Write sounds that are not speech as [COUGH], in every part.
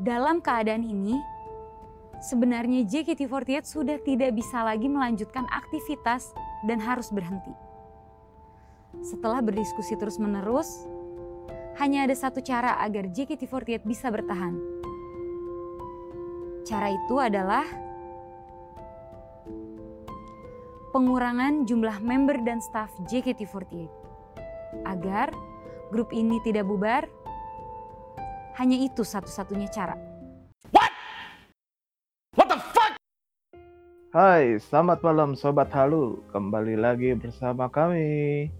Dalam keadaan ini, sebenarnya JKT48 sudah tidak bisa lagi melanjutkan aktivitas dan harus berhenti. Setelah berdiskusi terus-menerus, hanya ada satu cara agar JKT48 bisa bertahan. Cara itu adalah pengurangan jumlah member dan staf JKT48. Agar grup ini tidak bubar, hanya itu satu-satunya cara. Hai, selamat malam Sobat Halu. Kembali lagi bersama kami.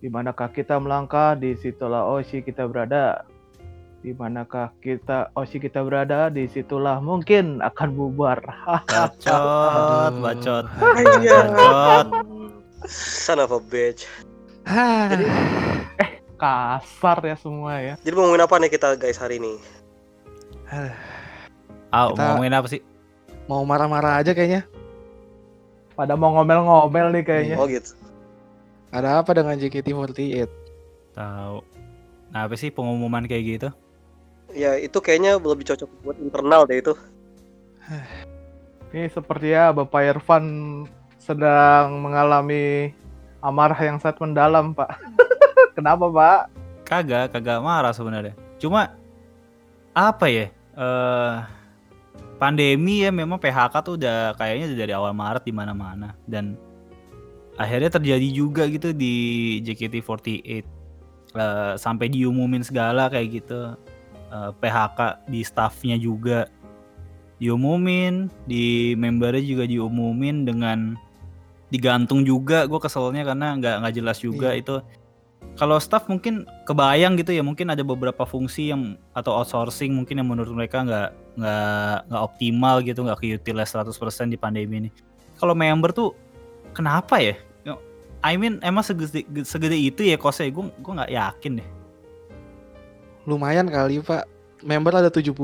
Di manakah kita melangkah, di situlah Oshi kita berada. Di manakah kita Oshi kita berada, di situlah mungkin akan bubar. [LAUGHS] Bacot, bacot, Iya. bacot. Son of a bitch. Jadi, kasar ya semua ya. Jadi mau ngomongin apa nih kita guys hari ini? Ah, Kita- mau ngomongin apa sih? Mau marah-marah aja kayaknya. Pada mau ngomel-ngomel nih kayaknya. Oh gitu. Ada apa dengan JKT48? Tahu. Nah, apa sih pengumuman kayak gitu? Ya itu kayaknya lebih cocok buat internal deh itu. Ini seperti ya Bapak Irfan sedang mengalami amarah yang sangat mendalam, Pak. [LAUGHS] Kenapa, Pak? Kagak, kagak marah sebenarnya. Cuma apa ya? Eh pandemi ya memang PHK tuh udah kayaknya dari awal Maret di mana-mana dan akhirnya terjadi juga gitu di JKT48 Eh, sampai diumumin segala kayak gitu Eh, PHK di staffnya juga diumumin di membernya juga diumumin dengan digantung juga gue keselnya karena nggak nggak jelas juga Iya. itu kalau staff mungkin kebayang gitu ya mungkin ada beberapa fungsi yang atau outsourcing mungkin yang menurut mereka nggak nggak nggak optimal gitu nggak keutilize 100% di pandemi ini kalau member tuh kenapa ya I mean emang segede, segede itu ya kosnya gue gue nggak yakin deh Lumayan kali pak. Member ada 70.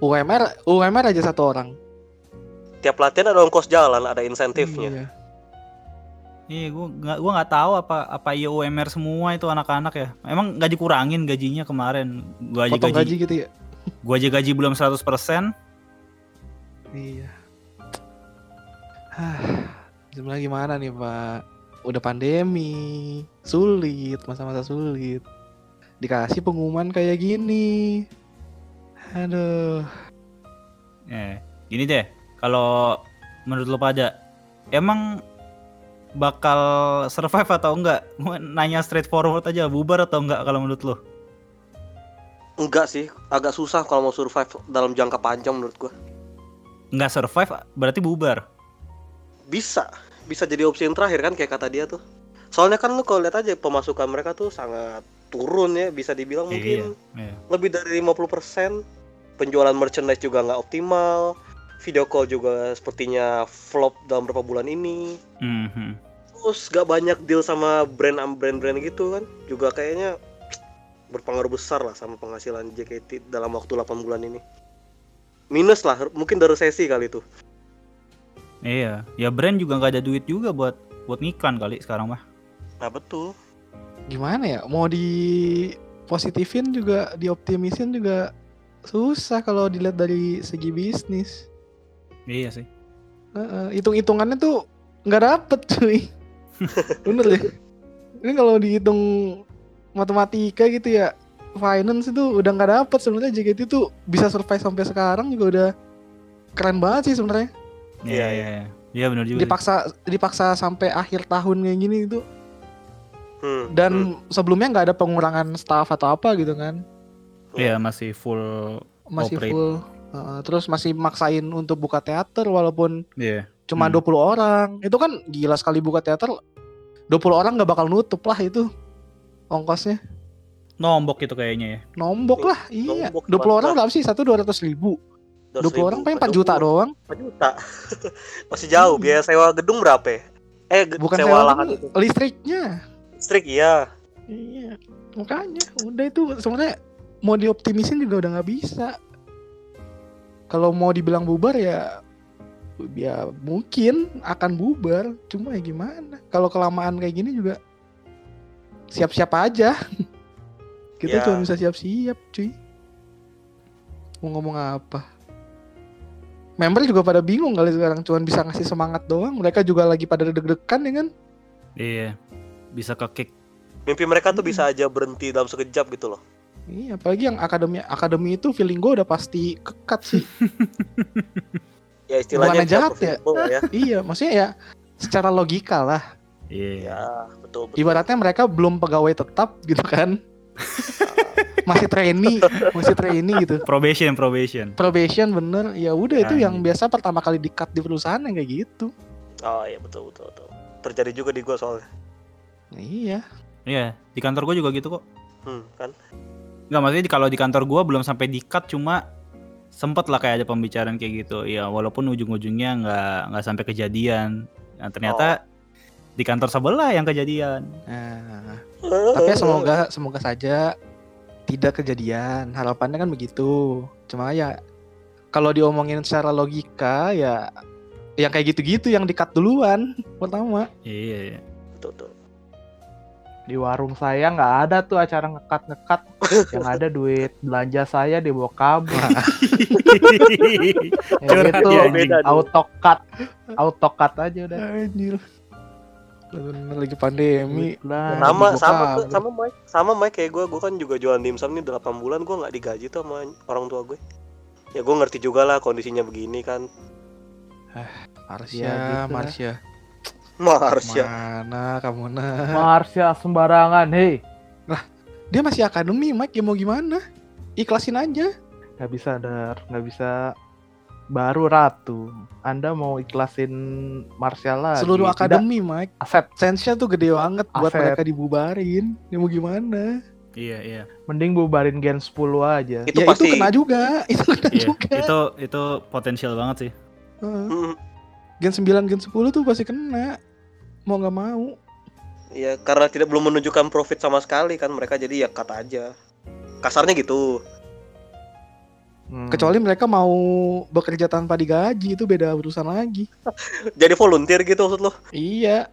UMR, UMR aja satu orang. Tiap latihan ada ongkos jalan, ada insentifnya. Iya. Iya, gue nggak gua nggak tahu apa apa iya UMR semua itu anak-anak ya. Emang nggak dikurangin gajinya kemarin. Gua aja Potong gaji, gaji gitu ya. gua aja gaji belum 100%. Iya. Hah, sebenarnya gimana nih pak? Udah pandemi, sulit, masa-masa sulit. Dikasih pengumuman kayak gini. Aduh. Eh, gini deh. Kalau menurut lo pada emang bakal survive atau enggak? Nanya straightforward aja, bubar atau enggak kalau menurut lo? Enggak sih, agak susah kalau mau survive dalam jangka panjang menurut gua. Enggak survive berarti bubar. Bisa, bisa jadi opsi yang terakhir kan kayak kata dia tuh. Soalnya kan lu kalau lihat aja pemasukan mereka tuh sangat turun ya, bisa dibilang mungkin Iya. lebih dari 50%. Penjualan merchandise juga nggak optimal. Video call juga sepertinya flop dalam beberapa bulan ini. Mhm. Terus gak banyak deal sama brand brand-brand gitu kan juga kayaknya berpengaruh besar lah sama penghasilan JKT dalam waktu 8 bulan ini. Minus lah, mungkin dari resesi kali itu. Iya, ya brand juga nggak ada duit juga buat buat ngiklan kali sekarang mah. Nah betul. gimana ya mau di positifin juga dioptimisin juga susah kalau dilihat dari segi bisnis Iya sih. Heeh, hitung-hitungannya tuh nggak dapet cuy [LAUGHS] bener deh ini kalau dihitung matematika gitu ya finance itu udah nggak dapet sebenarnya JKT itu bisa survive sampai sekarang juga udah keren banget sih sebenarnya Iya, Iya, iya. Iya, benar juga. sih. dipaksa dipaksa sampai akhir tahun kayak gini itu Hmm, dan hmm. sebelumnya nggak ada pengurangan staff atau apa gitu kan Iya, masih full masih Operate. full Heeh, terus masih maksain untuk buka teater walaupun Iya. cuma Hmm. 20 orang itu kan gila sekali buka teater 20 orang nggak bakal nutup lah itu ongkosnya Nombok itu kayaknya ya. nombok lah iya Nombok 20 orang berapa sih satu 200 ribu 20 orang paling 4 juta 4 doang 4 juta. [LAUGHS] Masih jauh, biaya sewa gedung berapa ya? Eh, bukan sewa sewa lahan itu. listriknya Listrik iya. iya makanya udah itu sebenarnya mau dioptimisin juga udah nggak bisa kalau mau dibilang bubar ya ya mungkin akan bubar cuma ya gimana kalau kelamaan kayak gini juga siap-siap aja [LAUGHS] kita Ya. cuma bisa siap-siap cuy mau ngomong apa. Member juga pada bingung kali sekarang cuman bisa ngasih semangat doang. Mereka juga lagi pada deg-degan ya kan? Iya. Bisa ke kick. Mimpi mereka tuh bisa aja berhenti dalam sekejap gitu loh. Iya, apalagi yang akademi akademi itu feeling gue udah pasti kekat sih. [LAUGHS] Ya istilahnya jahat ya? ya. [LAUGHS] iya, maksudnya ya secara logika lah. Iya. Ya, betul betul. Ibaratnya mereka belum pegawai tetap gitu kan. [LAUGHS] masih trainee, masih trainee gitu. Probation, probation. Probation bener, ya udah itu Nah, yang iya. biasa pertama kali di cut di perusahaan yang kayak gitu. Oh iya betul betul betul. Terjadi juga di gua soalnya. Iya. Iya, di kantor gue juga gitu kok. Hmm, kan. Nggak maksudnya kalau di kantor gua belum sampai di cut cuma sempet lah kayak ada pembicaraan kayak gitu. Ya walaupun ujung-ujungnya nggak nggak sampai kejadian. Nah, ternyata di kantor sebelah yang kejadian. Nah, tapi ya semoga semoga saja tidak kejadian. Harapannya kan begitu. Cuma ya kalau diomongin secara logika ya yang kayak gitu-gitu yang di-cut duluan pertama. Iya. iya. Di warung saya nggak ada tuh acara ngekat ngekat. [LAUGHS] yang ada duit belanja saya dibawa kabur. [LAUGHS] Ya auto cut, auto cut aja udah. Anjir. Lagi pandemi. Belanja. Sama sama kabur. sama Mike. Sama Mike kayak gua, gua kan juga jualan dimsum nih 8 bulan gua nggak digaji tuh sama orang tua gue. Ya gua ngerti juga lah kondisinya begini kan. Marsha, Ya, gitu lah. Marsha. Mars. Mana kamu nah? Marsha sembarangan, hei. Dia masih akademi, Mike. Ya mau gimana? Ikhlasin aja. Nggak bisa dar, nggak bisa. Baru ratu. Anda mau ikhlasin Marsha lagi? Seluruh Tidak, akademi, Mike. aset. Sense-nya tuh gede banget buat Aset. mereka dibubarin. Ya mau gimana? Iya, iya. Mending bubarin Gen 10 aja. Itu ya pasti itu kena juga. [LAUGHS] Itu kena Iya, juga. itu itu potensial banget sih. Heeh. Mm, Gen 9, Gen 10 tuh pasti kena. Mau nggak mau. ya karena tidak belum menunjukkan profit sama sekali kan mereka jadi ya cut aja. Kasarnya gitu. Hmm. Kecuali mereka mau bekerja tanpa digaji itu beda urusan lagi. [LAUGHS] Jadi volunteer gitu maksud lo. Iya.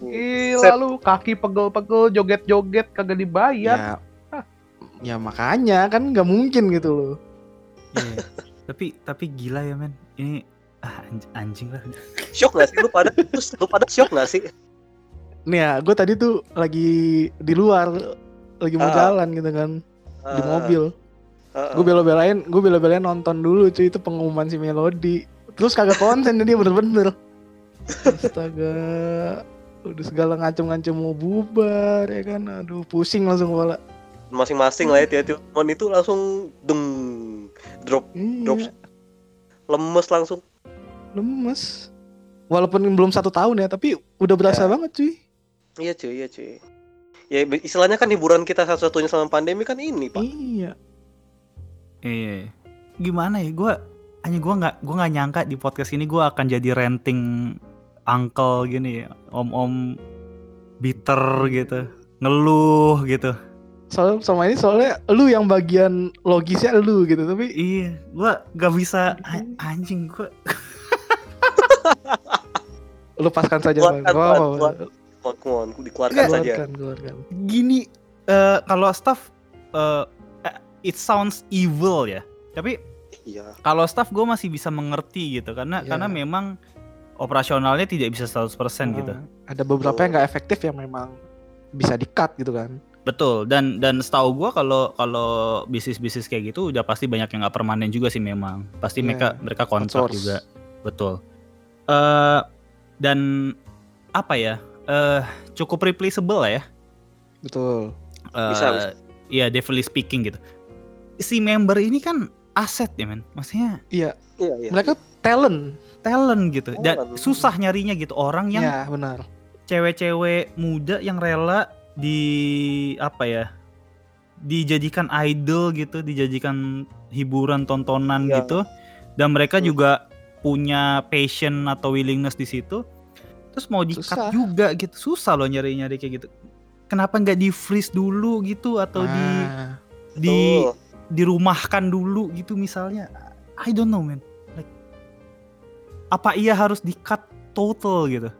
Gila lu, kaki pegel-pegel, joget-joget kagak dibayar. Ya, ya makanya kan nggak mungkin gitu loh. Iya. tapi tapi gila ya men. Ini ah, anj- anjing lah. Shock gak sih lu pada? Terus lu pada shock gak sih? Nih ya, gue tadi tuh lagi di luar, lagi mau Ah. jalan gitu kan di Ah, mobil. ah, ah. Gue bela-belain, gue bela-belain nonton dulu cuy itu pengumuman si Melody. Terus kagak konsen dia bener-bener. Astaga, udah segala ngacem-ngacem mau bubar ya kan. Aduh, pusing langsung kepala. masing-masing lah ya tiap momen itu langsung deng drop Drop. Iya, lemes langsung lemes. Walaupun belum satu tahun ya, tapi udah berasa Ya. banget cuy. iya cuy iya cuy ya istilahnya kan hiburan kita satu-satunya selama pandemi kan ini pak Iya. Iya. Gimana ya? Gua hanya gua nggak gua nggak nyangka di podcast ini gua akan jadi renting uncle gini, om-om bitter gitu, ngeluh gitu. Soalnya sama ini soalnya lu yang bagian logisnya lu gitu, tapi Iya, gua gak bisa a- anjing gua. Lepaskan saja Keluarkan, Bang. Apa-apa. keluarkan. Mohon dikeluarkan saja Keluarkan, keluarkan. Gini, eh, kalau staff eh, eh, it sounds evil ya. Tapi iya kalau staff gue masih bisa mengerti gitu karena Iya. karena memang operasionalnya tidak bisa 100% gitu. Nah, Ada beberapa yang nggak efektif yang memang bisa di-cut gitu kan. Betul dan dan setahu gua kalau kalau bisnis-bisnis kayak gitu udah pasti banyak yang nggak permanen juga sih memang. Pasti Iya, mereka mereka kontrak juga. Betul. eh dan apa ya? eh cukup replaceable lah ya. Betul. Eh, Bisa, bisa. Iya, devilly speaking gitu. Si member ini kan aset ya men. Maksudnya Iya, iya iya mereka talent. talent gitu dan Talent. susah nyarinya gitu orang yang Iya, benar. cewek-cewek muda yang rela di apa ya dijadikan idol gitu dijadikan hiburan tontonan Iya. gitu dan mereka Hmm. juga punya passion atau willingness di situ terus mau di cut juga gitu. Susah loh nyari-nyari kayak gitu. Kenapa nggak di freeze dulu gitu atau di Nah, di Tuh. dirumahkan dulu gitu misalnya? I don't know man. Like apa iya harus di cut total gitu?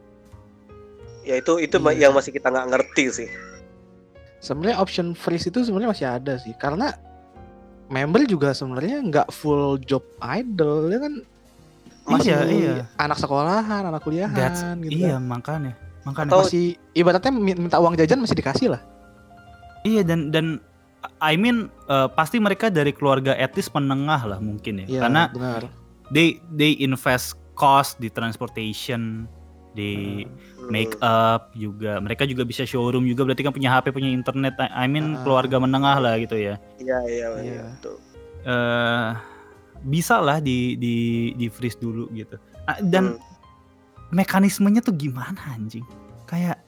Ya itu itu Iya. yang masih kita nggak ngerti sih. Sebenarnya option freeze itu sebenarnya masih ada sih. Karena member juga sebenarnya nggak full job idol dia kan masih Iya, iya. anak sekolahan, anak kuliahan That's, gitu. iya makanya makanya Atau- Masih ibaratnya mi- minta uang jajan masih dikasih lah. iya dan dan I mean eh, pasti mereka dari keluarga etis menengah lah mungkin ya Iya, karena benar. they they invest cost di transportation di Hmm. make up juga mereka juga bisa showroom juga berarti kan punya HP punya internet I mean Ah. keluarga menengah lah gitu ya Iya iya Iya. iya. betul. eh bisa lah di di di freeze dulu gitu dan Hmm. mekanismenya tuh gimana anjing kayak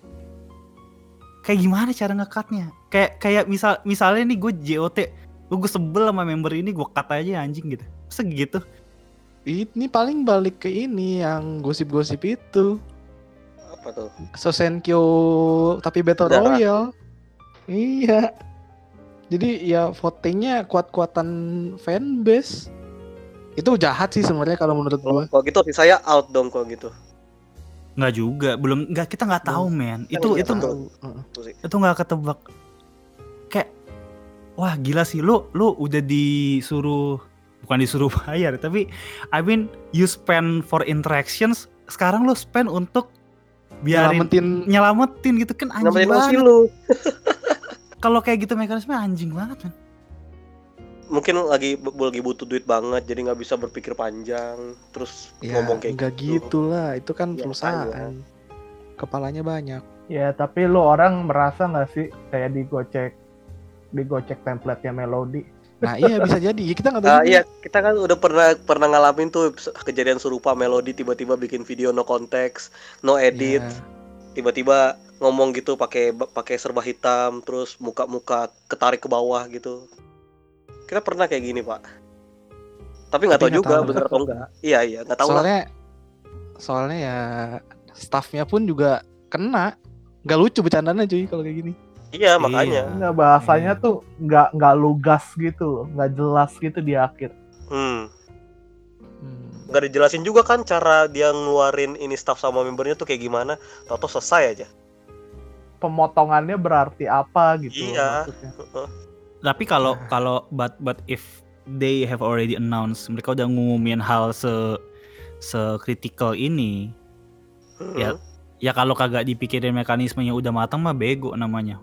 kayak gimana cara ngekatnya kayak kayak misal misalnya nih gue JOT gue gue sebel sama member ini gue cut aja anjing gitu masa gitu Ini paling balik ke ini yang gosip-gosip itu. apa tuh? Sosenkyo tapi Battle Darah. Royale. Iya. Jadi ya votingnya kuat-kuatan fanbase. Itu jahat sih sebenarnya kalau menurut gua. Kalau gitu sih saya out dong kalau gitu. nggak juga belum nggak kita nggak tahu men itu itu tahu. Heeh. Itu sih. itu nggak ketebak kayak wah gila sih lu lu udah disuruh bukan disuruh [LAUGHS] bayar tapi I mean you spend for interactions sekarang lu spend untuk biarin Nyelamatin nyelamatin gitu kan anjing banget lu. kalau kayak gitu mekanisme anjing banget kan Mungkin lagi lagi butuh duit banget jadi nggak bisa berpikir panjang terus ya ngomong kayak enggak gitu. gitu lah. Itu kan Ya, perusahaan. Kepalanya banyak. Ya, tapi lu orang merasa nggak sih kayak digocek digocek template-nya melodi? Nah iya bisa jadi. Kita nggak tahu. [LAUGHS] Ah, juga. iya, kita kan udah pernah pernah ngalamin tuh kejadian serupa melodi tiba-tiba bikin video no konteks, no edit, Iya. tiba-tiba ngomong gitu pakai pakai serba hitam, terus muka-muka ketarik ke bawah gitu. Kita pernah kayak gini, Pak. Tapi nggak tahu nggak juga tahu. bener atau enggak. Iya, iya, nggak tahu lah. soalnya soalnya ya staffnya pun juga kena. Gak lucu bercandanya cuy kalau kayak gini. Iya, makanya. Nggak bahasanya tuh nggak nggak lugas gitu, loh, nggak jelas gitu di akhir. Hmm. Hmm. Nggak dijelasin juga kan cara dia ngeluarin ini staff sama membernya tuh kayak gimana. Tahu selesai aja. Pemotongannya berarti apa gitu Iya. maksudnya. Tapi kalau [LAUGHS] kalau but but if they have already announced mereka udah ngumumin hal se sekritikal ini Hmm. Ya. ya kalau kagak dipikirin mekanismenya udah matang mah bego namanya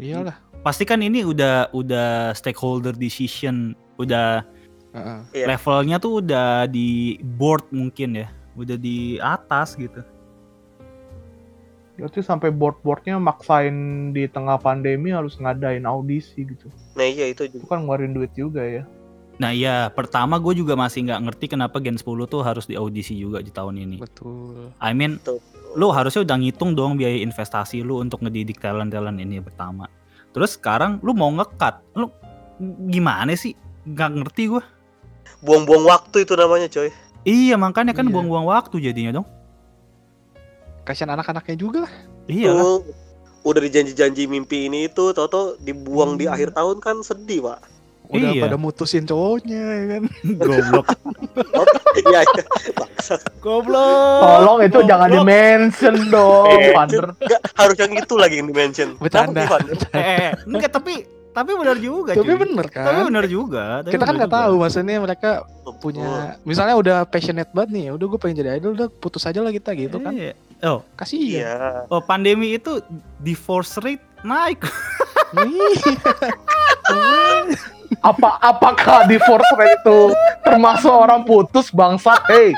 Iyalah. pasti kan ini udah udah stakeholder decision udah Heeh. Iya. levelnya tuh udah di board mungkin ya udah di atas gitu Berarti sampai board-boardnya maksain di tengah pandemi harus ngadain audisi gitu. Nah, iya itu Itu juga. kan ngeluarin duit juga ya. nah iya pertama gue juga masih nggak ngerti kenapa Gen 10 tuh harus diaudisi juga di tahun ini Betul. I mean Tuh. lu harusnya udah ngitung dong biaya investasi lu untuk ngedidik talent-talent ini pertama. Terus sekarang lu mau ngekat, lu gimana sih? Gak ngerti gua. Buang-buang waktu itu namanya, coy. Iya makanya kan Iya. buang-buang waktu jadinya dong. Kasihan anak-anaknya juga lah. Iya. Tuh, udah dijanji-janji mimpi ini itu, toto dibuang di Hmm. akhir tahun kan sedih, Pak. Udah Iya. pada mutusin cowoknya ya kan. [LAUGHS] Goblok. Iya, iya. Bangsat. Goblok. Tolong itu jangan di mention dong, Eh. Nggak, harus yang itu lagi yang di-mention. Bercanda. Eh, enggak tapi tapi benar juga Tapi cuy. bener Tapi kan. benar juga. tapi Kita kan nggak tahu maksudnya mereka punya misalnya udah passionate banget nih udah gue pengen jadi idol udah putus aja lah kita gitu kan Iya. Oh, kasih Iya. oh pandemi itu divorce rate naik. Apa apakah di force rate itu termasuk orang putus bangsat? Hey,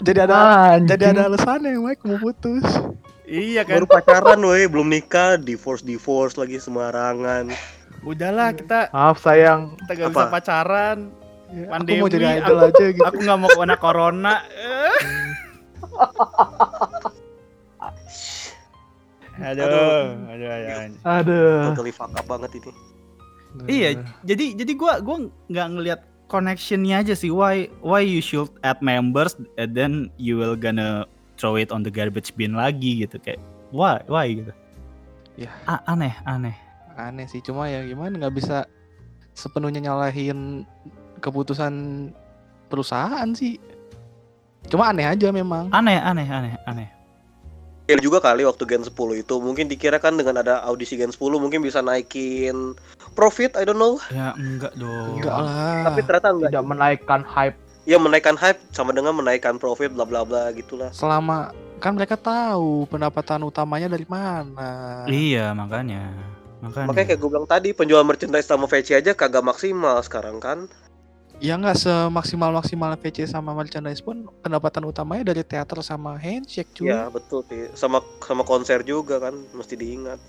jadi ada anjing. jadi ada alasannya Mike mau putus iya Baru pacaran, woi, belum nikah, divorce divorce lagi sembarangan. Udahlah kita Maaf sayang, kita gak bisa Apa? pacaran. Ya, aku Pandemi, mau jadi idol aja gitu Aku nggak mau kena corona. [LAUGHS] Eh. aduh, aduh, aduh. aduh. Totally fuck up banget ini. Iya, jadi jadi gua gua nggak ngelihat connectionnya aja sih. Why why you should add members and then you will gonna throw it on the garbage bin lagi gitu kayak why why gitu. Ya. A- aneh aneh. aneh sih cuma ya gimana nggak bisa sepenuhnya nyalahin keputusan perusahaan sih cuma aneh aja memang Aneh aneh aneh aneh. Ya juga kali waktu Gen 10 itu mungkin dikira kan dengan ada audisi Gen 10 mungkin bisa naikin profit I don't know Ya enggak dong. Enggak lah. tapi ternyata enggak Tidak menaikkan hype. ya menaikkan hype sama dengan menaikkan profit bla bla bla gitulah Selama kan mereka tahu pendapatan utamanya dari mana. Iya, makanya. Makanya. makanya kayak gue bilang tadi penjual merchandise sama VC aja kagak maksimal sekarang kan Ya nggak semaksimal maksimal VC sama merchandise pun pendapatan utamanya dari teater sama handshake cuy. ya betul sih sama sama konser juga kan mesti diingat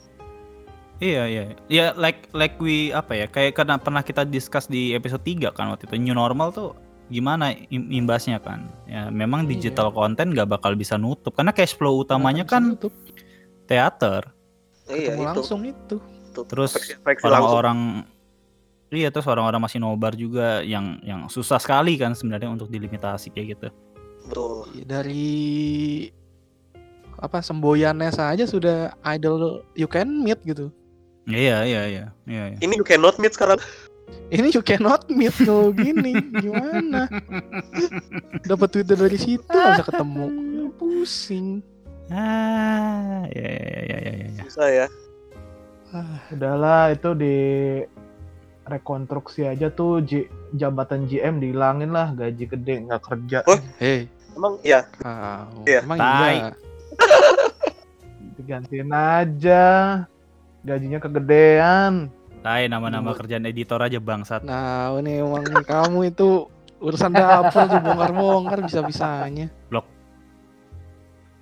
Iya, iya. Ya like like we apa ya? Kayak karena pernah kita discuss di episode 3 kan waktu itu new normal tuh gimana im- imbasnya kan. Ya memang Iya. digital content gak bakal bisa nutup karena cash flow utamanya Nggak bisa kan nutup. teater. iya ketemu itu langsung itu. Tuh, Terus. Orang-orang Iya terus orang-orang masih nobar juga yang yang susah sekali kan sebenarnya untuk dilimitasi kayak gitu. betul Ya, Dari apa semboyannya saja sudah idol you can meet gitu. Iya iya iya iya. iya. ini you cannot meet sekarang Ini you cannot meet kalau gini gimana? Dapat Twitter dari situ bisa ketemu. Pusing. Ah, ya ya ya ya ya. ya. susah ya Ah, Udahlah itu di rekonstruksi aja tuh J- jabatan GM dihilangin lah gaji gede nggak kerja Oh. Hei, emang ya ah, Iya. emang iya. digantiin aja gajinya kegedean Tai nama-nama kerjaan editor aja bangsat. Nah, ini emang kamu itu urusan dapur tuh bongkar-bongkar bisa-bisanya.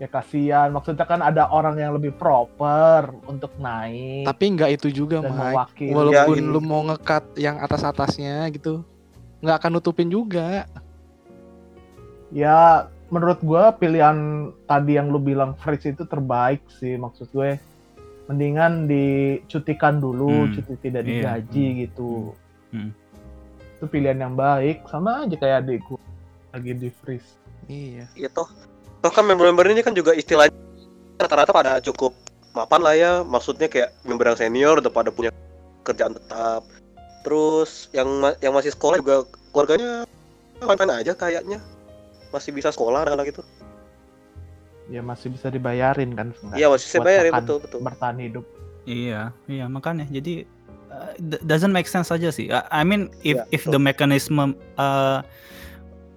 Ya kasihan. Maksudnya kan ada orang yang lebih proper untuk naik Tapi nggak itu juga, Mike. mewakili. Walaupun Ya, lu mau ngekat yang atas-atasnya gitu, nggak akan nutupin juga. ya menurut gua pilihan tadi yang lu bilang freeze itu terbaik sih maksud gue. Mendingan dicutikan dulu Hmm, cuti tidak iya, digaji hmm, gitu. Hmm. itu pilihan yang baik. Sama aja kayak adikku lagi di freeze Iya. ya toh toh kan member-member ini kan juga istilahnya rata-rata pada cukup mapan lah ya. Maksudnya kayak member yang senior udah pada punya kerjaan tetap. Terus yang ma- yang masih sekolah juga keluarganya fine aja kayaknya. Masih bisa sekolah lah gitu. Ya masih bisa dibayarin kan iya masih ya makan, betul betul. bertahan hidup. Iya, iya makanya. Jadi uh, doesn't make sense aja sih. I I mean if Iya, if betul. the mechanism uh,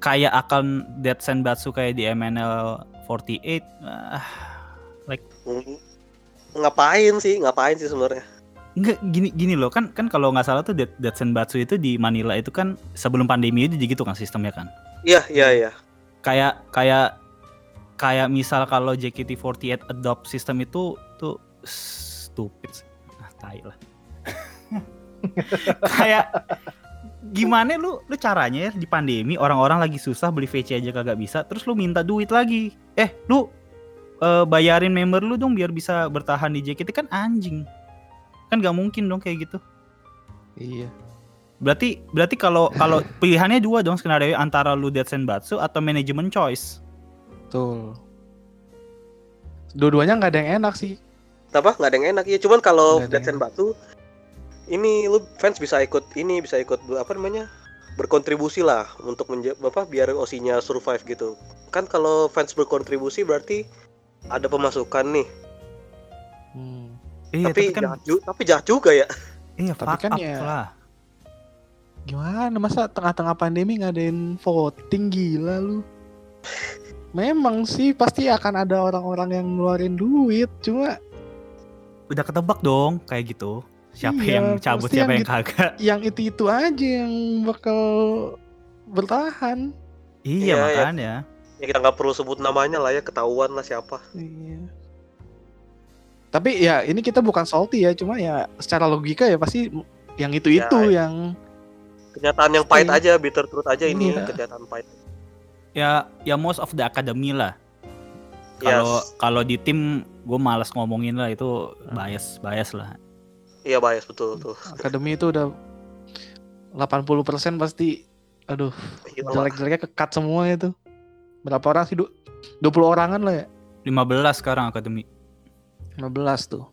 kayak akan Dead Senbatsu kayak di MNL 48 uh, Mm, ngapain sih ngapain sih sebenarnya Enggak gini gini loh kan kan kalau nggak salah tuh Dead, Dead Senbatsu itu di Manila itu kan sebelum pandemi itu gitu kan sistemnya kan. iya iya iya Kayak kayak kayak misal kalau JKT48 adopt sistem itu tuh stupid sih. Ah, tai lah. [LAUGHS] kayak gimana lu? Lu caranya ya di pandemi orang-orang lagi susah beli VC aja kagak bisa terus lu minta duit lagi. Eh lu eh, bayarin member lu dong biar bisa bertahan di JKT kan anjing. Kan gak mungkin dong kayak gitu. Iya. berarti berarti kalau kalau [LAUGHS] pilihannya dua dong skenario antara lu Dead Senbatsu atau manajemen choice. Betul. Dua-duanya nggak ada yang enak sih. apa? Nggak ada yang enak ya cuman kalau Dead yang Sen Batu ini lu fans bisa ikut ini bisa ikut apa namanya berkontribusi lah untuk menja apa biar osinya survive gitu. Kan kalau fans berkontribusi berarti ada pemasukan nih. Hmm. iya tapi, tapi, kan jahat, ju- tapi jahat juga ya. Iya tapi kan ya- lah. Gimana masa tengah-tengah pandemi ngadain voting gila lu? Memang sih pasti akan ada orang-orang yang ngeluarin duit, cuma udah ketebak dong kayak gitu siapa Iya, yang cabut siapa yang yang kagak yang itu-itu aja yang bakal bertahan. iya Iya, iya. makanya ya kita nggak perlu sebut namanya lah ya ketahuan lah siapa Iya. Tapi ya ini kita bukan salty ya, cuma ya secara logika ya pasti yang itu-itu Ya, yang kenyataan yang pahit Iya. aja bitter truth aja ini Iya. kenyataan pahit ya ya most of the academy lah Yes. kalau kalau di tim gue malas ngomongin lah itu bias bias lah iya bias betul tuh akademi itu udah 80% pasti aduh lah. jelek-jeleknya kekat semua itu. Berapa orang sih? Du- 20 orangan lah ya. 15 sekarang akademi 15 tuh.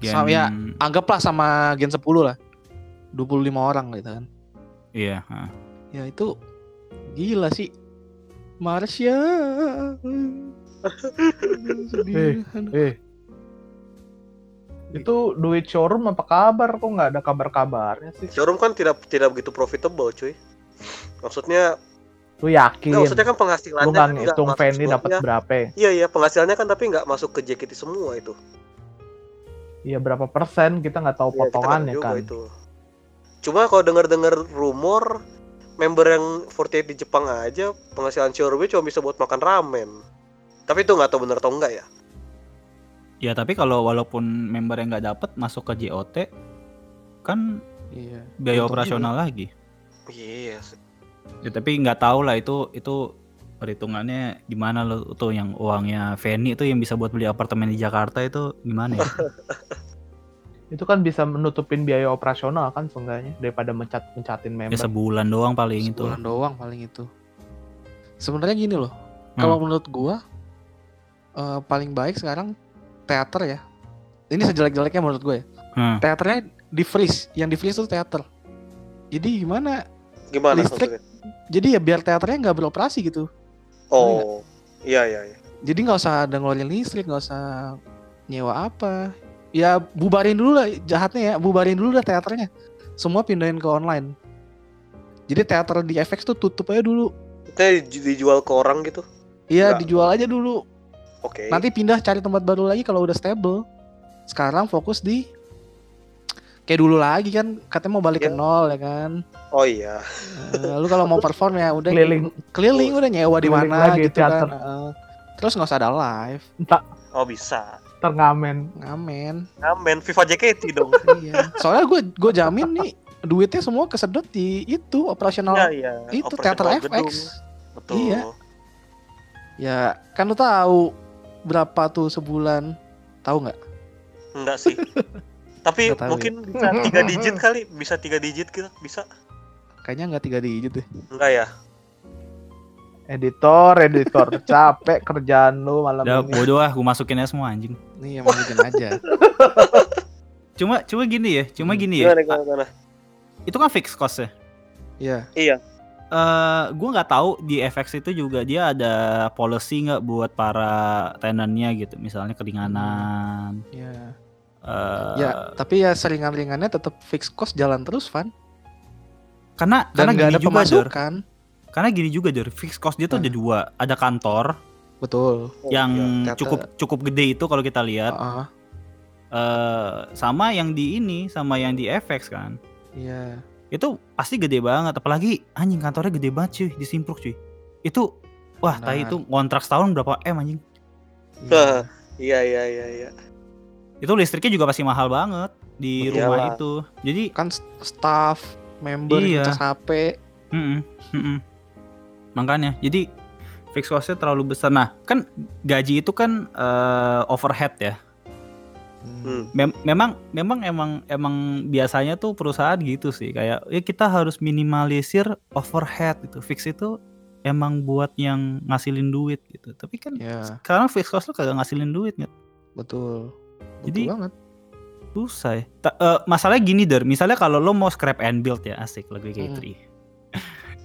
Gen- Sama ya, anggaplah sama Gen 10 lah. 25 orang gitu kan. iya ha. Ya itu gila sih. Marsha. [LAUGHS] Sedih. Eh, eh Itu duit showroom apa kabar? Kok nggak ada kabar-kabarnya sih? Showroom kan tidak tidak begitu profitable, cuy. Maksudnya, Lu yakin? nggak, maksudnya kan Lu penghasilannya nggak kan Fanny semuanya. dapat berapa? ya? Iya iya, penghasilannya kan tapi nggak masuk ke JKT semua itu. Iya berapa persen kita nggak tahu Iya, potongannya juga kan. itu. Cuma kalau dengar-dengar rumor member yang 48 di Jepang aja penghasilan showroomnya cuma bisa buat makan ramen. Tapi itu nggak tahu bener atau enggak ya. Ya tapi kalau walaupun member yang nggak dapet masuk ke JOT kan Iya. biaya Untung operasional lagi. Iya. sih. Ya, tapi nggak tahu lah itu itu perhitungannya gimana lo tuh yang uangnya Fanny itu yang bisa buat beli apartemen di Jakarta itu gimana ya? [LAUGHS] Itu kan bisa menutupin biaya operasional kan seenggaknya daripada mencat mencatin ya member. sebulan doang paling itu. Sebulan doang paling itu. Sebenarnya gini loh. Hmm. Kalau menurut gua eh, paling baik sekarang teater ya. Ini sejelek-jeleknya menurut gue ya. Hmm. Teaternya di freeze, yang di freeze tuh teater. Jadi gimana? Gimana Listrik. maksudnya? Jadi ya biar teaternya nggak beroperasi gitu. Oh. Iya iya iya. Jadi nggak usah ada ngeluarin listrik, nggak usah nyewa apa. Ya bubarin dulu lah jahatnya ya, bubarin dulu lah teaternya. Semua pindahin ke online. Jadi teater di FX tuh tutup aja dulu. Itu di- dijual ke orang gitu. Iya dijual aja dulu. Oke. Nanti pindah cari tempat baru lagi kalau udah stable. Sekarang fokus di kayak dulu lagi kan katanya mau balik ke Iya. nol ya kan. Oh iya. Eh, lu kalau mau perform ya udah Keliling keliling udah nyewa di mana gitu kan. teater. Eh, terus nggak usah ada live, Oh bisa. terngamen. ngamen. Ngamen FIFA JKT dong. [LAUGHS] iya. Soalnya gue gue jamin nih duitnya semua kesedot di itu operasional Iya iya. itu teater gedung. FX. Betul. Iya. Ya kan lu tahu berapa tuh sebulan? Tahu nggak? Enggak sih. [LAUGHS] Tapi Nggak tahu mungkin bisa tiga [LAUGHS] digit kali, bisa tiga digit gitu, bisa. Kayaknya nggak tiga digit deh. Enggak ya? Editor, editor, [LAUGHS] capek kerjaan lu malam Ya ini. bodoh ah, gue masukin aja semua anjing. Nih yang masukin aja. Cuma cuma gini ya, cuma Hmm. gini ya. Gimana gimana? gimana? Itu kan fix cost ya. Iya. Iya. Eh, gue nggak tahu di FX itu juga dia ada policy nggak buat para tenannya gitu, misalnya keringanan. Iya. eh, Ya, tapi ya seringan-ringannya tetap fix cost jalan terus, Van. karena Dan karena nggak gini ada juga pemasukan. Karena gini juga Dor, fix cost dia tuh Nah. ada dua, ada kantor Betul. Yang teater. cukup cukup gede itu kalau kita lihat, Heeh. eh, sama yang di ini, sama yang di FX kan. Iya. Itu pasti gede banget, apalagi anjing kantornya gede banget cuy di Simpruk cuy. Itu wah, tai Benar. itu kontrak setahun berapa M anjing. Iya. Iya iya iya iya. Itu listriknya juga pasti mahal banget di rumah Iyalah. itu. Jadi kan st- staff, member, Iya. ngecas HP. Mm-mm, mm-mm. Makanya, jadi fixed cost-nya terlalu besar. Nah, kan gaji itu kan eh, overhead ya. Hmm. Mem- memang, memang emang emang biasanya tuh perusahaan gitu sih. Kayak ya kita harus minimalisir overhead gitu. Fix itu emang buat yang ngasilin duit gitu. Tapi kan Ya, sekarang fixed cost lu kagak ngasilin duit nggak? betul. Betul Jadi- banget. Susah ya. Ta- eh, masalahnya gini der, misalnya kalau lo mau scrap and build ya asik lagu Hmm. K3. [LAUGHS]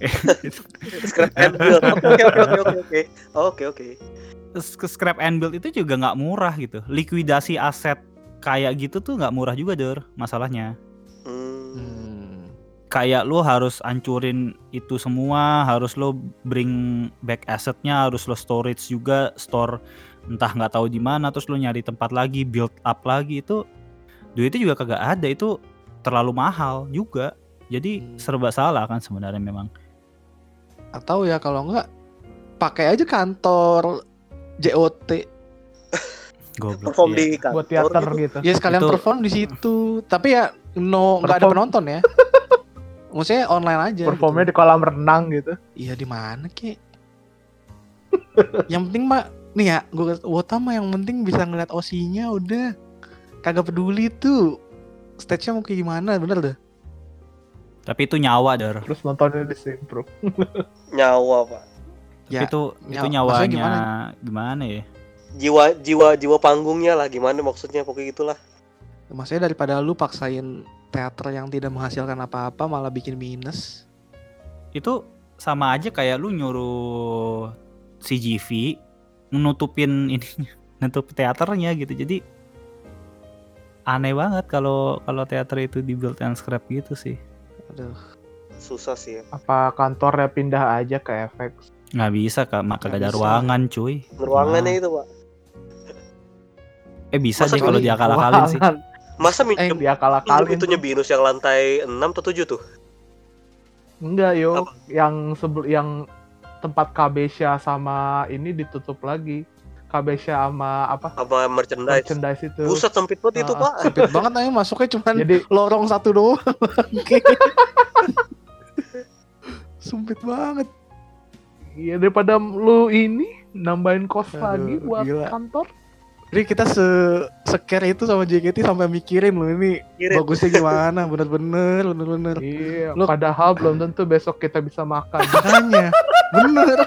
Scrap and build. [LAUGHS] Oke oke oke oke oke. Oke scrap and build itu juga nggak murah gitu. Likuidasi aset kayak gitu tuh nggak murah juga der masalahnya. Hmm. Kayak lo harus ancurin itu semua, harus lo bring back asetnya, harus lo storage juga, store entah nggak tahu di mana, terus lo nyari tempat lagi, build up lagi itu duitnya juga kagak ada itu terlalu mahal juga. Jadi Hmm. serba salah kan sebenarnya memang. Atau ya kalau enggak pakai aja kantor JOT. [LAUGHS] Goblok. Perform iya. di kantor. Buat teater gitu. gitu. Ya sekalian Itu- perform di situ. Tapi ya no nggak ada penonton ya. Maksudnya online aja. Performnya gitu. di kolam renang gitu. Iya di mana ki? yang penting mah nih ya, gue Wota mah yang penting bisa ngeliat OC-nya udah kagak peduli tuh stage-nya mau kayak gimana bener deh. Tapi itu nyawa der. Terus nontonnya di Simpro. Nyawa pak. Ya, itu itu nyawa- maksudnya nyawanya gimana? gimana? ya? Jiwa jiwa jiwa panggungnya lah gimana maksudnya pokoknya gitulah. Maksudnya daripada lu paksain teater yang tidak menghasilkan apa-apa malah bikin minus. Itu sama aja kayak lu nyuruh CGV nutupin ini [LAUGHS] nutup teaternya gitu. Jadi aneh banget kalau kalau teater itu di build and scrap gitu sih. Aduh. susah sih ya Apa kantornya pindah aja ke FX? Nggak bisa kak, maka ada bisa. ruangan cuy. ruangannya Nah. itu pak Eh bisa Masa deh kalau kali diakal-akalin sih. Masa Eh, minjem Dia kalah minjem kali itunya binus yang lantai 6 atau 7 tuh Enggak yo, Apa? yang sebel yang tempat Kabesha sama ini ditutup lagi. Kabesha sama apa? apa merchandise Merchandise itu. buset sempit banget itu Ah. pak Sempit banget aja masuknya cuman Jadi lorong satu doang. [LAUGHS] Sempit banget. ya daripada lu ini nambahin kos Aduh, lagi buat gila. kantor. Jadi kita se secare itu sama JKT sampai mikirin loh ini Mikirin. bagusnya gimana, bener-bener, bener-bener. Iya, Lu- padahal belum tentu besok kita bisa makan. Makanya, bener.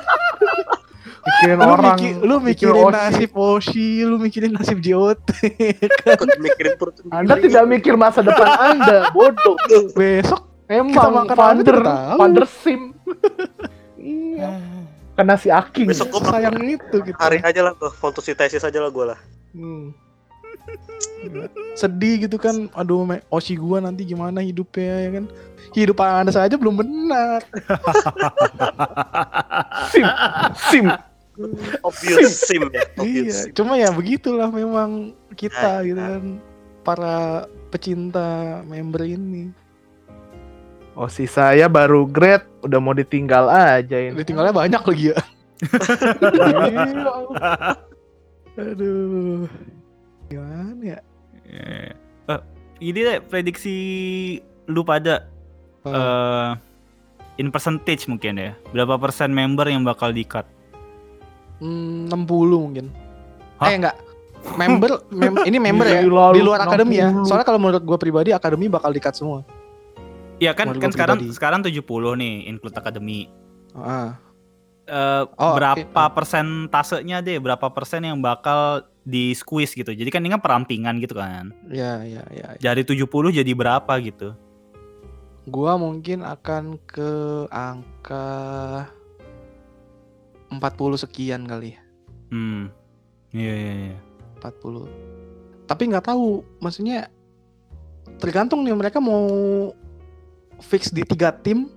Mikirin Lu, orang, miki- lu mikirin mikirin Oshi. nasib Oshi, lu mikirin nasib JOT. [LAUGHS] Mikirin perut Anda tidak mikir masa depan Anda, bodoh. Besok Kita Emang makan founder, aja tahu. founder sim. [LAUGHS] iya. Kena si Aking. Besok gua sayang itu gitu. hari aja lah tuh fotosintesis aja lah gue lah Hmm. Sedih gitu kan, aduh me- Oshi gua nanti gimana hidupnya ya kan. Hidup anda saja belum benar. [LAUGHS] sim, sim. obvious sim ya obvious Iya, sim. cuma ya begitulah memang kita Nah, gitu nah. kan. Para pecinta member ini. Oh si saya baru grade, udah mau ditinggal aja ini. Ditinggalnya banyak lagi ya. Iya. [LAUGHS] Aduh. Gimana ya? Eh, eh, ini deh prediksi lu pada eh in percentage mungkin ya. Berapa persen member yang bakal di-cut? Hmm, 60 mungkin. Hah? Eh enggak. Member mem- ini member ya di luar akademi ya. 60. Soalnya kalau menurut gua pribadi akademi bakal di-cut semua. Iya kan kan sekarang pribadi. sekarang 70 nih include academy. Ah. Eh, Oh, berapa oke. persentasenya deh? Berapa persen yang bakal di squeeze gitu. Jadi kan ini kan perampingan gitu kan. Ya, ya, ya. Dari 70 jadi berapa gitu. Gua mungkin akan ke angka 40 sekian kali. Hmm. Iya iya iya. 40. Tapi nggak tahu, maksudnya tergantung nih mereka mau fix di tiga tim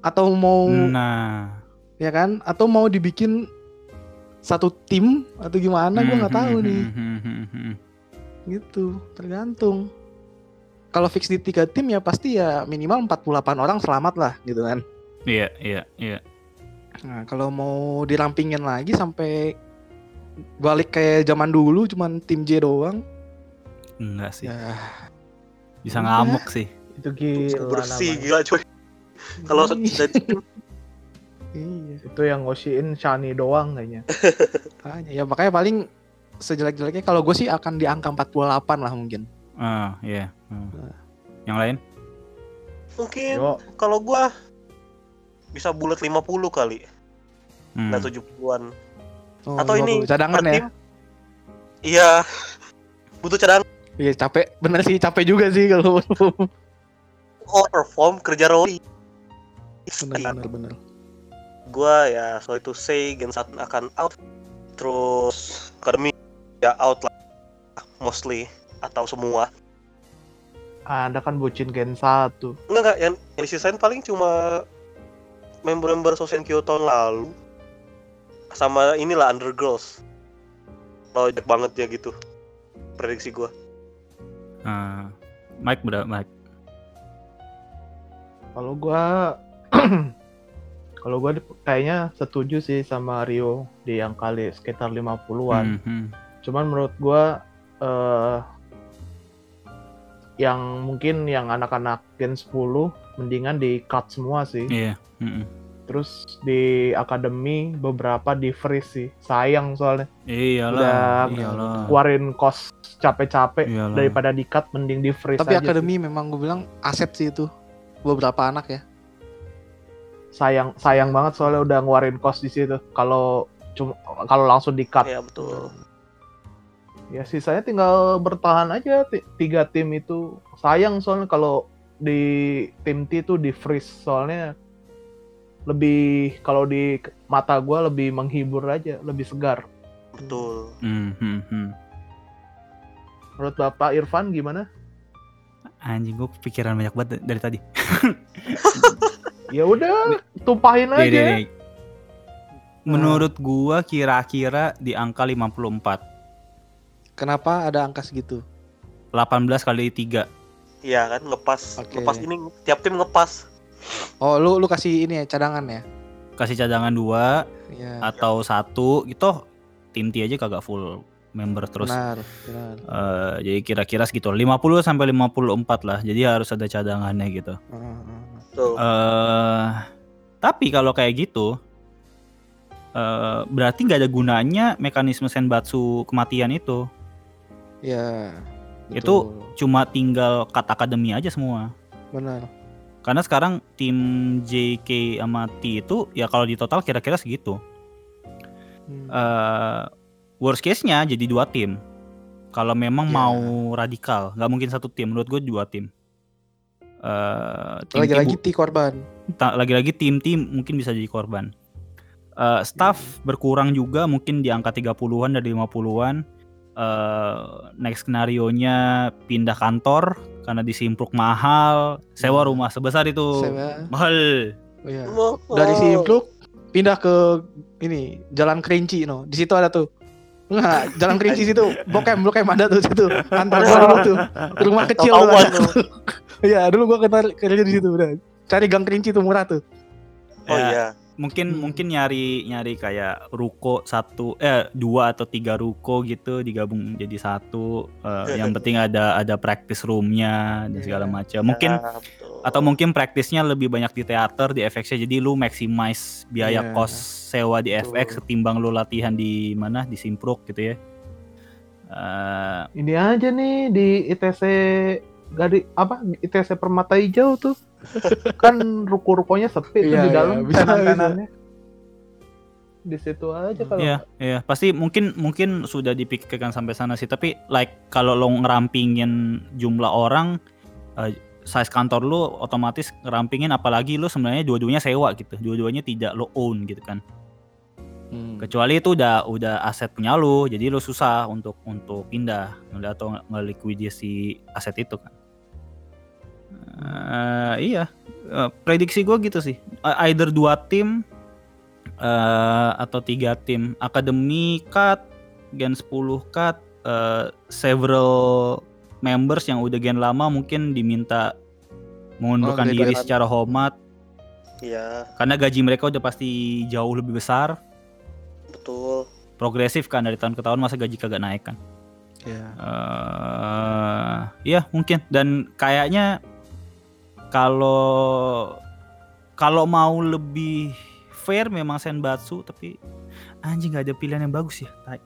atau mau Nah. ya kan? Atau mau dibikin satu tim atau gimana? Gua nggak tahu Hmm, nih. hmm, hmm, hmm, gitu tergantung. Kalau fix di tiga tim ya pasti ya minimal 48 orang selamat lah gitu kan? Iya iya iya. nah kalau mau dirampingin lagi sampai balik kayak zaman dulu cuman tim J doang. Enggak sih. ya. Bisa ngamuk sih. Itu gila bersih namanya. gila coy kalau iya, iya. Itu yang ngosiin Shani doang kayaknya. [LAUGHS] Makanya, ya makanya paling sejelek-jeleknya kalau gue sih akan di angka 48 lah mungkin Ah, iya. Hmm. Nah. Yang lain? mungkin kalau gua bisa bulat 50 kali Hmm. nggak 70-an Oh, atau ini 50. cadangan per ya iya butuh cadangan iya capek bener sih capek juga sih kalau oh perform kerja roli. Bener bener bener gua ya so itu say Gen 1 akan out. Terus akademi ya out lah. Mostly atau semua. Anda kan bucin Gen 1. enggak enggak yang, yang disisain paling cuma member-member Sosen Kyo tahun lalu. Sama inilah Undergirls. Banyak banget ya gitu prediksi gua. Ah. Mike berapa Mike? Kalau gua [CLEARS THROAT] kalau gua kayaknya setuju sih sama Rio di yang kali sekitar 50-an. Hmm, hmm. Cuman menurut gua eh yang mungkin yang anak-anak Gen 10 mendingan di cut semua sih. Iya. hmm, hmm. Terus di akademi beberapa di freeze sih. Sayang soalnya Iyalah. Udah iyalah. keluarin kos capek-capek daripada di cut mending di freeze tapi aja akademi memang gue bilang aset sih itu beberapa anak ya. Sayang sayang banget soalnya udah ngeluarin kos di situ. Kalau cuma kalau langsung di cut ya betul. Ya sisanya tinggal bertahan aja. Ti- tiga tim itu sayang soalnya kalau di tim T itu di freeze. Soalnya lebih kalau di mata gua lebih menghibur aja lebih segar. Betul. Hmm, hmm. Menurut Bapak Irfan gimana? Anjing gue pikiran banyak banget dari tadi. [LAUGHS] Ya udah, tumpahin nih, aja. nih. Menurut gua kira-kira di angka 54. Kenapa ada angka segitu? 18 kali 3. Iya kan ngepas, Oke. ngepas ini tiap tim ngepas. Oh, lu lu kasih ini ya cadangan ya? Kasih cadangan 2 Iya. atau satu gitu tim T aja kagak full member terus. Benar, benar. Eh, jadi kira-kira segitu 50 sampai 54 lah. Jadi harus ada cadangannya gitu. Eh tapi kalau kayak gitu eh berarti nggak ada gunanya mekanisme senbatsu kematian itu. Itu- betul. Cuma tinggal cut akademi aja semua. benar. Karena sekarang tim JK sama T itu ya kalau di total kira-kira segitu. Hmm. eh worst case-nya jadi dua tim. Kalau memang Ya. mau radikal, nggak mungkin satu tim. Menurut gue dua tim. Eh, tim Lagi-lagi bu- T korban. ta- lagi-lagi tim-tim mungkin bisa jadi korban. Eh, staff berkurang juga mungkin di angka 30-an dari 50-an. Eh, next skenario-nya pindah kantor karena di Simpruk mahal, sewa Hmm. rumah sebesar itu. Saya, Mahal. oh iya. Dari Simpluk pindah ke ini Jalan Kerinci no. Di situ ada tuh. Enggak, Jalan Kerinci situ. Bokem, bokem ada tuh situ. Kantor gua dulu tuh. Rumah kecil tuh. [LAUGHS] Iya, dulu gua kenal kerja di situ udah. Cari Gang Kerinci tuh murah tuh. Oh Ya, iya. Mungkin Hmm. mungkin nyari nyari kayak ruko satu eh dua atau tiga ruko gitu digabung jadi satu Eh, yang [LAUGHS] penting ada ada practice roomnya dan segala Iya. macam mungkin Ya, betul. atau mungkin praktisnya lebih banyak di teater di FX -nya. jadi lu maximize biaya Iya. kos sewa di Betul. FX ketimbang lu latihan di mana di Simpruk gitu ya Eh, Ini aja nih di ITC Gadi apa ITC Permata Hijau tuh. Kan ruko-rukonya sepi tuh Iya, di iya, dalam bisa, tenan-tenannya. Di situ aja kalau Iya, iya, pasti mungkin mungkin sudah dipikirkan sampai sana sih. Tapi like kalau lo ngerampingin jumlah orang, eh, size kantor lu otomatis ngerampingin apalagi lu sebenarnya dua-duanya sewa gitu. Dua-duanya tidak lo own gitu kan. Hmm. Kecuali itu udah udah aset punya lu, jadi lu susah untuk untuk pindah atau ngelikuidasi aset itu kan. Eh, iya, Eh, prediksi gue gitu sih. Eh, Either dua tim eh, atau tiga tim. Akademi cut, Gen 10 cut, eh, several members yang udah gen lama mungkin diminta mengundurkan Oh, diri graduate. secara hormat Iya, karena gaji mereka udah pasti jauh lebih besar. betul. Progresif kan dari tahun ke tahun masa gaji kagak naik kan. Iya. eh iya mungkin dan kayaknya kalau kalau mau lebih fair memang Senbatsu tapi anjing nggak ada pilihan yang bagus ya. Tai.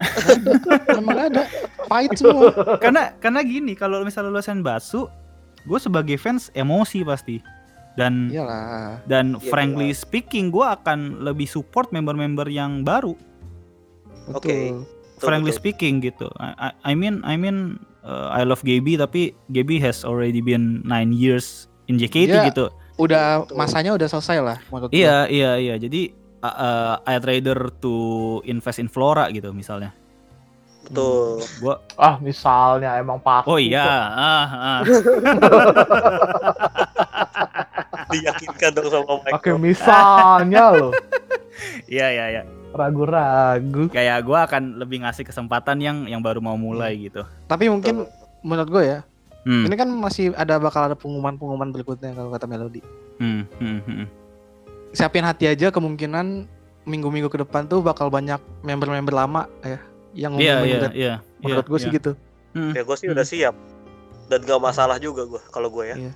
[LAUGHS] Emang ada. Pahit semua. karena karena gini kalau misalnya lo Senbatsu, gue sebagai fans emosi pasti dan Iyalah. dan Iya, frankly speaking gue akan lebih support member-member yang baru. Oke. Betul, frankly betul. speaking gitu. I- I mean I mean uh, I love Gaby tapi Gaby has already been nine years in JKT Dia- gitu. Udah Betul. masanya udah selesai lah gua. Iya iya iya. Jadi uh, uh, I'd rather to invest in Flora gitu misalnya. Betul. Gua ah misalnya emang pasti. oh iya ah, ah. [LAUGHS] Diyakinkan dong sama Mike. Pakai misalnya loh. [LAUGHS] Iya iya iya. Ragu-ragu. Kayak gua akan lebih ngasih kesempatan yang yang baru mau mulai gitu. Tapi mungkin menurut gue ya, Hmm, ini kan masih ada bakal ada pengumuman-pengumuman berikutnya kalau kata Melody. hmm, hmm, hmm. Siapin hati aja kemungkinan minggu-minggu ke depan tuh bakal banyak member-member lama ya yang Iya ngumumin iya Red. iya. Menurut gue sih iya. gitu. Hmm, Ya gue sih udah siap. Dan gak masalah juga gue kalau gue ya. Iya.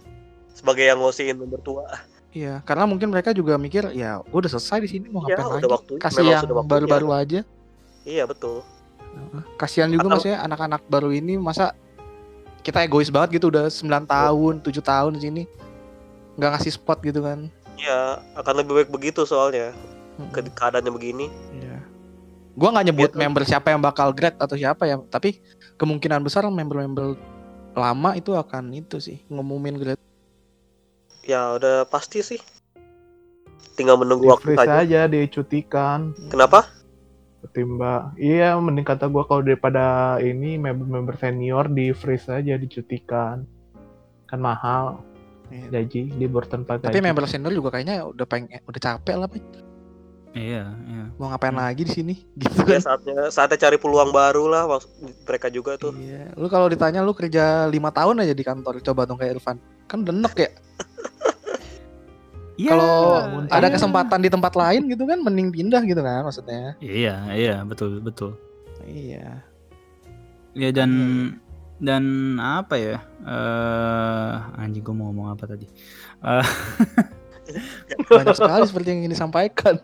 Sebagai yang ngosiin nomor tua. Iya, karena mungkin mereka juga mikir ya gue udah selesai di sini mau Iya, ngapain lagi? waktunya. Kasih yang baru-baru aja. Iya betul. Kasihan juga Atau- maksudnya anak-anak baru ini masa kita egois banget gitu udah 9 tahun, 7 tahun di sini. nggak ngasih spot gitu kan. Iya akan lebih baik begitu soalnya. Ke keadaannya begini. Iya. Gua nggak nyebut Gitu. member siapa yang bakal grade atau siapa ya, tapi kemungkinan besar member-member lama itu akan itu sih ngumumin grade. Ya udah pasti sih. Tinggal menunggu Di waktu saja. aja dicutikan. Kenapa? ketimbang iya mending kata gua kalau daripada ini member-member senior di freeze aja dicutikan kan mahal Iya. gaji libur tanpa gaji Tapi member senior juga kayaknya udah pengen udah capek lah, Pak. Iya, iya. Mau ngapain Hmm. lagi di sini? [LAUGHS] Gitu Ya kan. saatnya saatnya cari peluang baru lah mereka juga tuh. Iya. Lu kalau ditanya lu kerja lima tahun aja di kantor, coba dong kayak Irfan. Kan udah enek ya. Iya. Kalau muntah. ada Iya. kesempatan di tempat lain gitu kan mending pindah gitu kan maksudnya. Iya, iya, betul, betul. Iya. Ya dan Hmm. dan apa ya? Eh anjing gua mau ngomong apa tadi? Eh [LAUGHS] Banyak sekali seperti yang ingin disampaikan.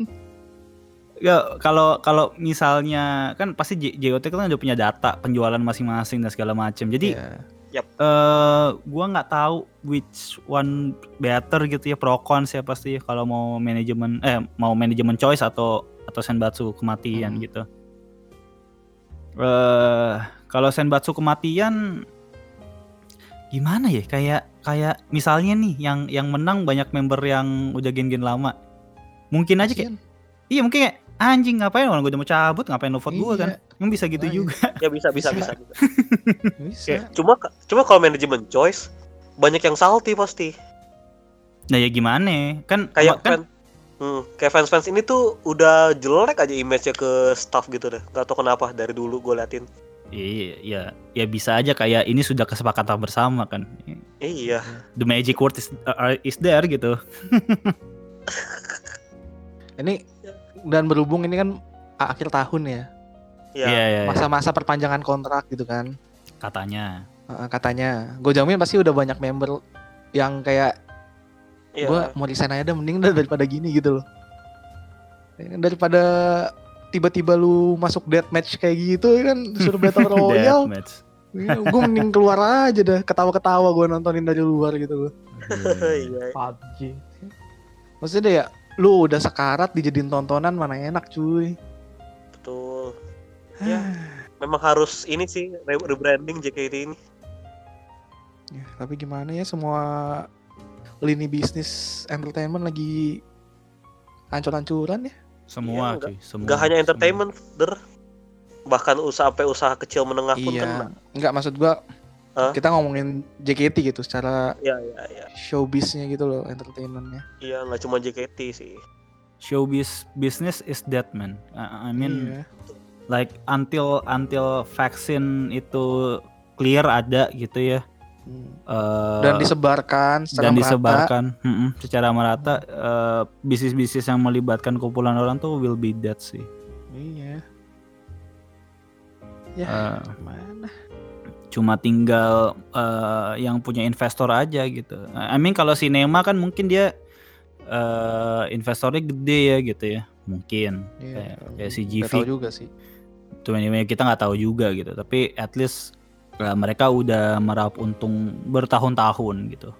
ya kalau kalau misalnya kan pasti J- JOT kan udah punya data penjualan masing-masing dan segala macam. Jadi Iya. eh gua nggak tahu which one better gitu ya pro cons ya pasti kalau mau manajemen eh mau manajemen choice atau atau senbatsu kematian Hmm. gitu. Eh kalau senbatsu kematian gimana ya kayak kayak misalnya nih yang yang menang banyak member yang udah gen-gen lama. Mungkin aja kayak iya mungkin kayak anjing ngapain orang gue udah mau cabut ngapain lo vote gue kan. Iya. Emang bisa gitu juga. Ya bisa bisa [LAUGHS] Bisa. bisa. bisa. Cuma cuma kalau manajemen choice banyak yang salty pasti. Nah ya gimana? Kan Kayak kan fan Hmm, kayak fans-fans ini tuh udah jelek aja image-nya ke staff gitu deh. Gak tau kenapa dari dulu gue liatin. Iya, ya, ya bisa aja kayak ini sudah kesepakatan bersama kan. Iya. The magic word is, uh, is there gitu. [LAUGHS] Ini dan berhubung ini kan akhir tahun ya. Iya. Iya, iya, iya. Masa-masa perpanjangan kontrak gitu kan. katanya. Uh, katanya. Gue jamin pasti udah banyak member yang kayak Iya. gue mau resign aja mending daripada gini gitu loh daripada tiba-tiba lu masuk deathmatch kayak gitu ya kan suruh [LAUGHS] battle royale Deathmatch. gue mending keluar aja dah ketawa-ketawa gue nontonin dari luar gitu loh [LAUGHS] Iya. PUBG maksudnya deh ya lu udah sekarat dijadiin tontonan mana enak cuy Betul. Ya. Memang harus ini sih re- rebranding JKT ini. Ya, tapi gimana ya semua lini bisnis entertainment lagi hancur-hancuran ya Semua Iya, cuy, semua. Gak hanya semua. entertainment, der. Bahkan usaha sampai usaha kecil menengah pun iya kena. nggak maksud gua Hah? kita ngomongin JKT gitu secara Iya, iya, iya. showbiznya gitu loh entertainmentnya Iya, nggak cuma JKT sih. Showbiz business is dead man. I, I mean Iya. like until until vaksin itu clear ada gitu ya. Hmm. eh, dan disebarkan secara dan merata. disebarkan mm-mm, secara merata eh, bisnis-bisnis yang melibatkan kumpulan orang tuh will be dead sih. iya ya Eh, gimana cuma tinggal eh, yang punya investor aja gitu. I mean kalau sinema kan mungkin dia eh, investornya gede ya gitu ya, mungkin Iya, kayak, kayak si nggak GV. tahu juga sih Tuh anyway kita nggak tahu juga gitu. Tapi at least eh, mereka udah meraup untung bertahun-tahun gitu,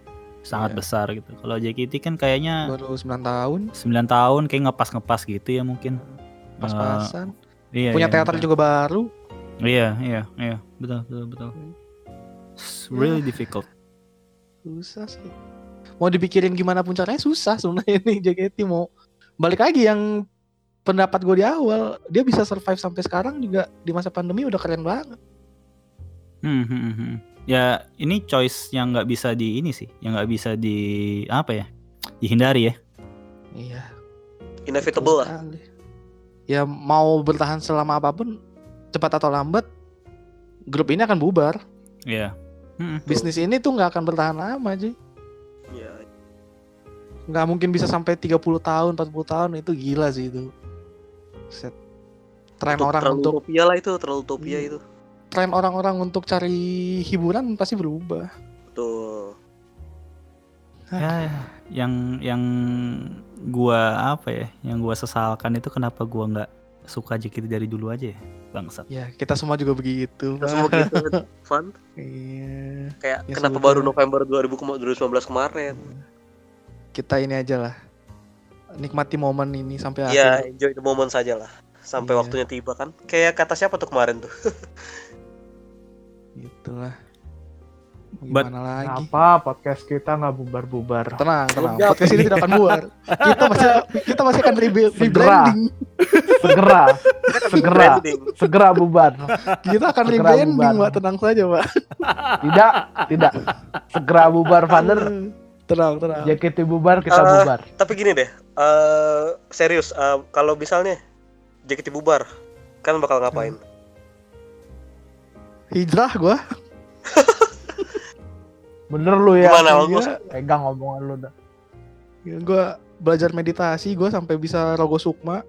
sangat Iya. besar gitu. Kalau JKT kan kayaknya baru 9 tahun 9 tahun kayak ngepas-ngepas gitu ya mungkin. pas-pasan Iya, punya iya, teater makanya. juga baru Iya, iya, iya, betul, betul, betul. It's really difficult. susah sih mau dipikirin gimana pun caranya susah sebenarnya ini [LAUGHS] JKT mau balik lagi yang pendapat gue di awal dia bisa survive sampai sekarang juga di masa pandemi udah keren banget Hmm, hmm, hmm, hmm. Ya ini choice yang nggak bisa di ini sih, yang nggak bisa di apa ya, dihindari ya. iya Inevitable lah. ya mau bertahan selama apa pun cepat atau lambat grup ini akan bubar Iya. Hmm, bisnis ini tuh nggak akan bertahan lama sih Iya. nggak mungkin bisa sampai 30 tahun 40 tahun itu gila sih itu Set. tren Untuk orang terlalu untuk utopia lah itu, terlalu utopia Iya. itu. tren orang-orang untuk cari hiburan pasti berubah Betul. Ya, yang yang gua apa ya, yang gua sesalkan itu kenapa gua nggak suka JKT dari dulu aja ya, bangsat. ya kita semua juga begitu Terus semua gitu [LAUGHS] fun. iya Kayak Ya, kenapa sebetulnya- baru November 2000 kema- 2019 kemarin? kita ini aja lah nikmati momen ini sampai Iya, akhir enjoy the moment saja lah. Sampai Iya. waktunya tiba kan. Kayak kata siapa tuh kemarin tuh? [LAUGHS] itulah But- lagi? Kenapa podcast kita nggak bubar-bubar? Tenang, tenang. Udah. Podcast ini tidak akan bubar. Kita masih kita masih akan rebuild, Segera. rebranding. Segera, segera, segera bubar. Kita akan Segera rebranding. Mbak. Tenang saja, Mbak. Tidak, tidak. Segera bubar, Vander. Tenang, tenang. JKT bubar, kita Eh, bubar. Tapi gini deh, eh serius, eh, kalau misalnya JKT bubar, kan bakal ngapain? Hijrah gua. [LAUGHS] Bener lu ya. Gimana, Iya. Bagus? Pegang omongan lu dah. Gua belajar meditasi, gua sampai bisa rogo sukma.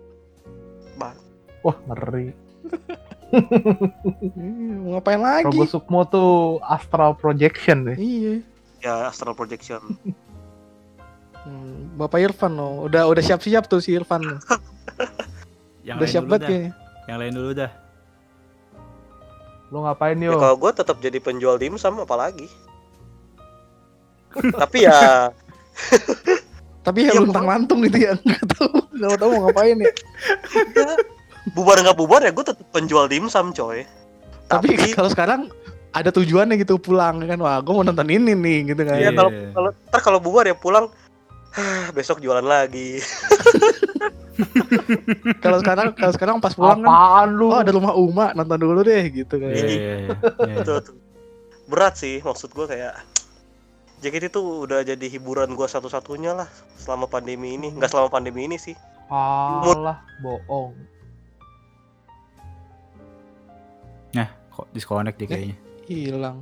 Wah, ngeri. Hmm, [LAUGHS] Mau ngapain lagi? Robo Sukmo tuh astral projection deh. Iya. Ya astral projection. [LAUGHS] Hmm, Bapak Irfan loh, udah udah siap-siap tuh si Irfan. loh. [LAUGHS] Yang udah siap banget kayaknya. Yang lain dulu dah. Lu ngapain Ya, yo? kalau gue tetap jadi penjual dimsum apalagi. Tapi ya Tapi ya Iya, luntang lantung gitu ya, nggak tahu, nggak tahu mau ngapain ya. bubar nggak bubar ya gue tetap penjual dimsum coy. Tapi, Tapi kalau sekarang ada tujuannya gitu pulang kan, wah gue mau nonton ini nih gitu kan. ya Iya. kalau kalau ntar kalau bubar ya pulang "Hah, besok jualan lagi. [LAUGHS] Kalau sekarang kalau sekarang pas pulang kan, Apaan lu? oh ada rumah Uma nonton dulu deh gitu kan. Iya, iya, iya. Iya. Berat sih maksud gue kayak JKT itu udah jadi hiburan gua satu-satunya lah selama pandemi ini. Nggak selama pandemi ini sih. Alah, bohong. Kok disconnect deh kayaknya. Hilang.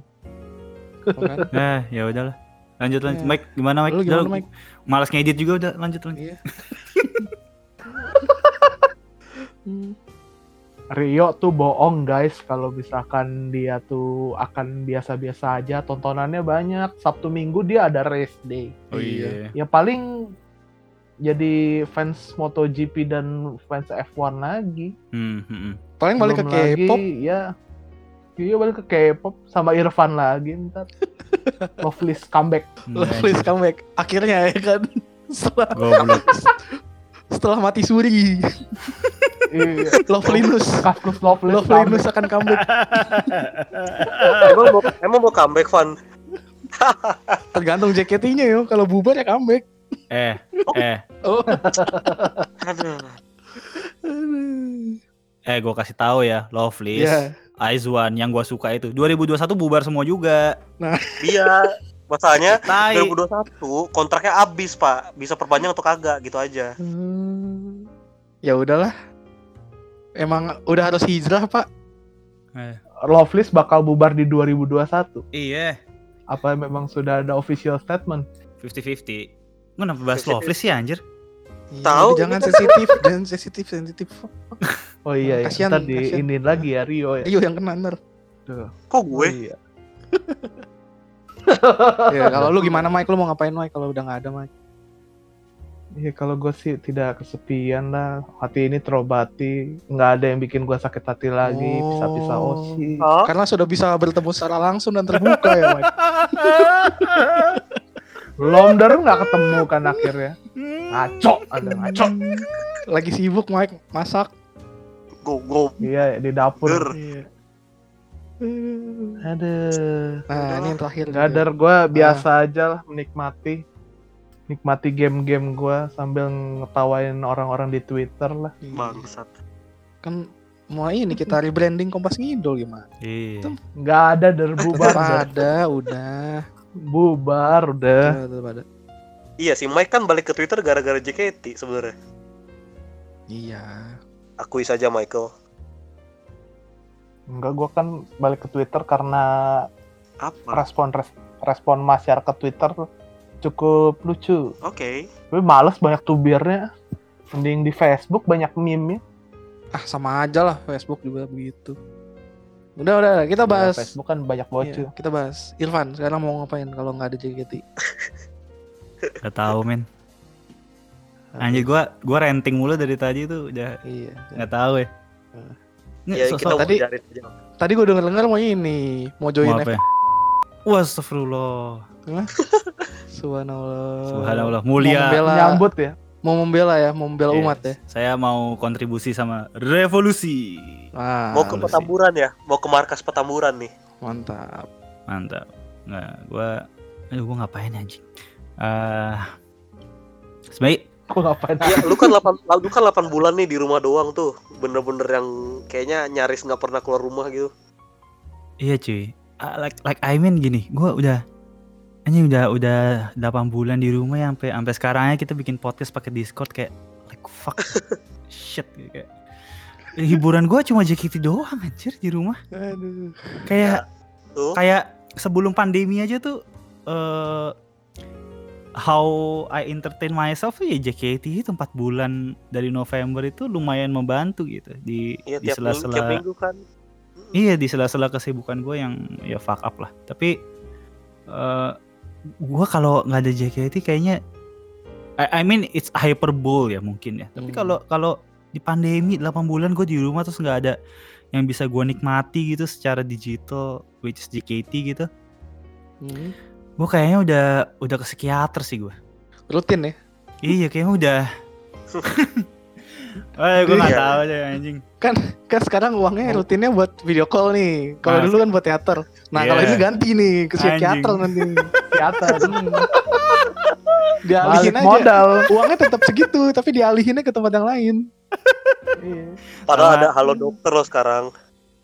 [LAUGHS] Kan. Nah, ya udahlah. Lanjut lanjut. Ya. Mike, gimana Mike? Lu gimana, Udah, Mike? Malas ngedit juga udah lanjut lanjut. Iya. [LAUGHS] Hmm. Rio tuh bohong guys kalau misalkan dia tuh akan biasa-biasa aja tontonannya banyak Sabtu Minggu dia ada race day Oh iya. ya paling jadi fans MotoGP dan fans F1 lagi Hmm, hmm, hmm. Paling balik ke Belum lagi, K-pop. ya iya balik ke K-pop sama Irfan lagi ntar [LAUGHS] Loveless comeback Nah, Please come back. Akhirnya ya kan. [LAUGHS] Setelah [LAUGHS] setelah mati suri, iya. Loveliness. Kasus Loveless Loveliness akan comeback. [LAUGHS] emang mau emang mau comeback Van? [LAUGHS] Tergantung JKT-nya yo. Kalau bubar ya comeback. eh, eh, Oh. Aduh. eh gue kasih tahu ya, Loveless, Iya. Aizwan yang gua suka itu 2021 bubar semua juga. Iya, masalahnya [LAUGHS] Tai. 2021 kontraknya habis pak, bisa perpanjang atau kagak gitu aja. Hmm. Ya udahlah. Emang udah harus hijrah, Pak. Loveless bakal bubar di 2021 Iya, apa memang sudah ada official statement 50-50. Gue kenapa bahas 50-50. Loveless sih anjir? Iya, Tahu, jangan sensitif, [LAUGHS] jangan sensitif, sensitif. [LAUGHS] oh iya ya Kasihan, ntar di kasihan. ini lagi ya Rio ya Ayo yang kena ntar. Tuh. Kok gue? Iya. [LAUGHS] Ya, kalau lu gimana Mike? Lu mau ngapain Mike kalau udah nggak ada Mike? Iya kalau gue sih tidak kesepian lah hati ini terobati nggak ada yang bikin gue sakit hati lagi Oh. pisah-pisah osi Hah? Karena sudah bisa bertemu secara langsung dan terbuka ya Mike. [LAUGHS] dari nggak ketemu kan akhirnya ngaco ada ngaco Lagi sibuk Mike masak. Go go. iya di dapur Ger. Iya. aduh Nah, ini yang terakhir. Gadar gue biasa aja lah menikmati nikmati game-game gue sambil ngetawain orang-orang di Twitter lah. Bangsat. Kan mau ini kita rebranding Kompas Ngidol gimana? Iya. nggak ada der bubar ada, udah. bubar udah Tetap ada. Iya sih, Mike kan balik ke Twitter gara-gara JKT sebenarnya. Iya. Akui saja Michael. enggak gue kan balik ke Twitter karena Apa? respon res- respon masyarakat Twitter cukup lucu. Oke. Gue males banyak tubirnya. Mending di Facebook banyak meme Ah, sama aja lah Facebook juga begitu. Udah, udah, kita bahas. Facebook kan banyak bocil. Iya, kita bahas. Irfan, sekarang mau ngapain kalau nggak ada JKT? Gak tahu men. Anjir gua gua renting mulu dari tadi tuh udah Iya. nggak tahu ya. Nggak, Ya so- kita so- tadi-. Tadi gue denger-denger mau ini, mau join mau apa ya? Wah, astagfirullah. [LAUGHS] Subhanallah. Subhanallah, Mau mulia. membela, Nyambut ya. mau membela ya, mau membela Yes. umat ya. Saya mau kontribusi sama revolusi. Ah, Mau ke sih. Petamburan ya? Mau ke markas Petamburan nih. mantap. Mantap. nggak gue aduh gue ngapain ya, anjing eh sebaik Aku ngapain? Ya, lu kan 8 lu kan 8 bulan nih di rumah doang tuh. Bener-bener yang kayaknya nyaris nggak pernah keluar rumah gitu. iya cuy Ah, like like I mean gini gue udah anjing udah udah 8 bulan di rumah ya sampai sampai sekarang aja kita bikin podcast pakai Discord kayak like fuck [LAUGHS] shit gitu, kayak hiburan gue cuma JKT doang anjir di rumah Aduh. kayak Tuh. kayak sebelum pandemi aja tuh eh how I entertain myself ya JKT itu 4 bulan dari November itu lumayan membantu gitu di Iya di minggu, tiap sela-sela minggu kan. Iya di sela-sela kesibukan gue yang ya fuck up lah tapi eh gue kalau nggak ada JKT kayaknya I, I mean it's hyperbole ya mungkin ya tapi Hmm. kalau kalau di pandemi 8 bulan gue di rumah terus nggak ada yang bisa gue nikmati gitu secara digital which is JKT gitu Hmm. gue kayaknya udah udah ke psikiater sih gue Rutin ya. iya kayaknya udah [LAUGHS] Eh, gue nggak Iya. tahu deh anjing. Kan sekarang uangnya rutinnya buat video call nih. Kalau Nah, dulu kan buat teater. Nah, kalau Iya. ini ganti nih ke psikiater Anjing. nanti. Psikiater. [LAUGHS] Hmm. Dialihin Balik aja. modal. Uangnya tetap segitu, tapi dialihinnya ke tempat yang lain. Iya. Padahal Sama- ada halo dokter loh sekarang.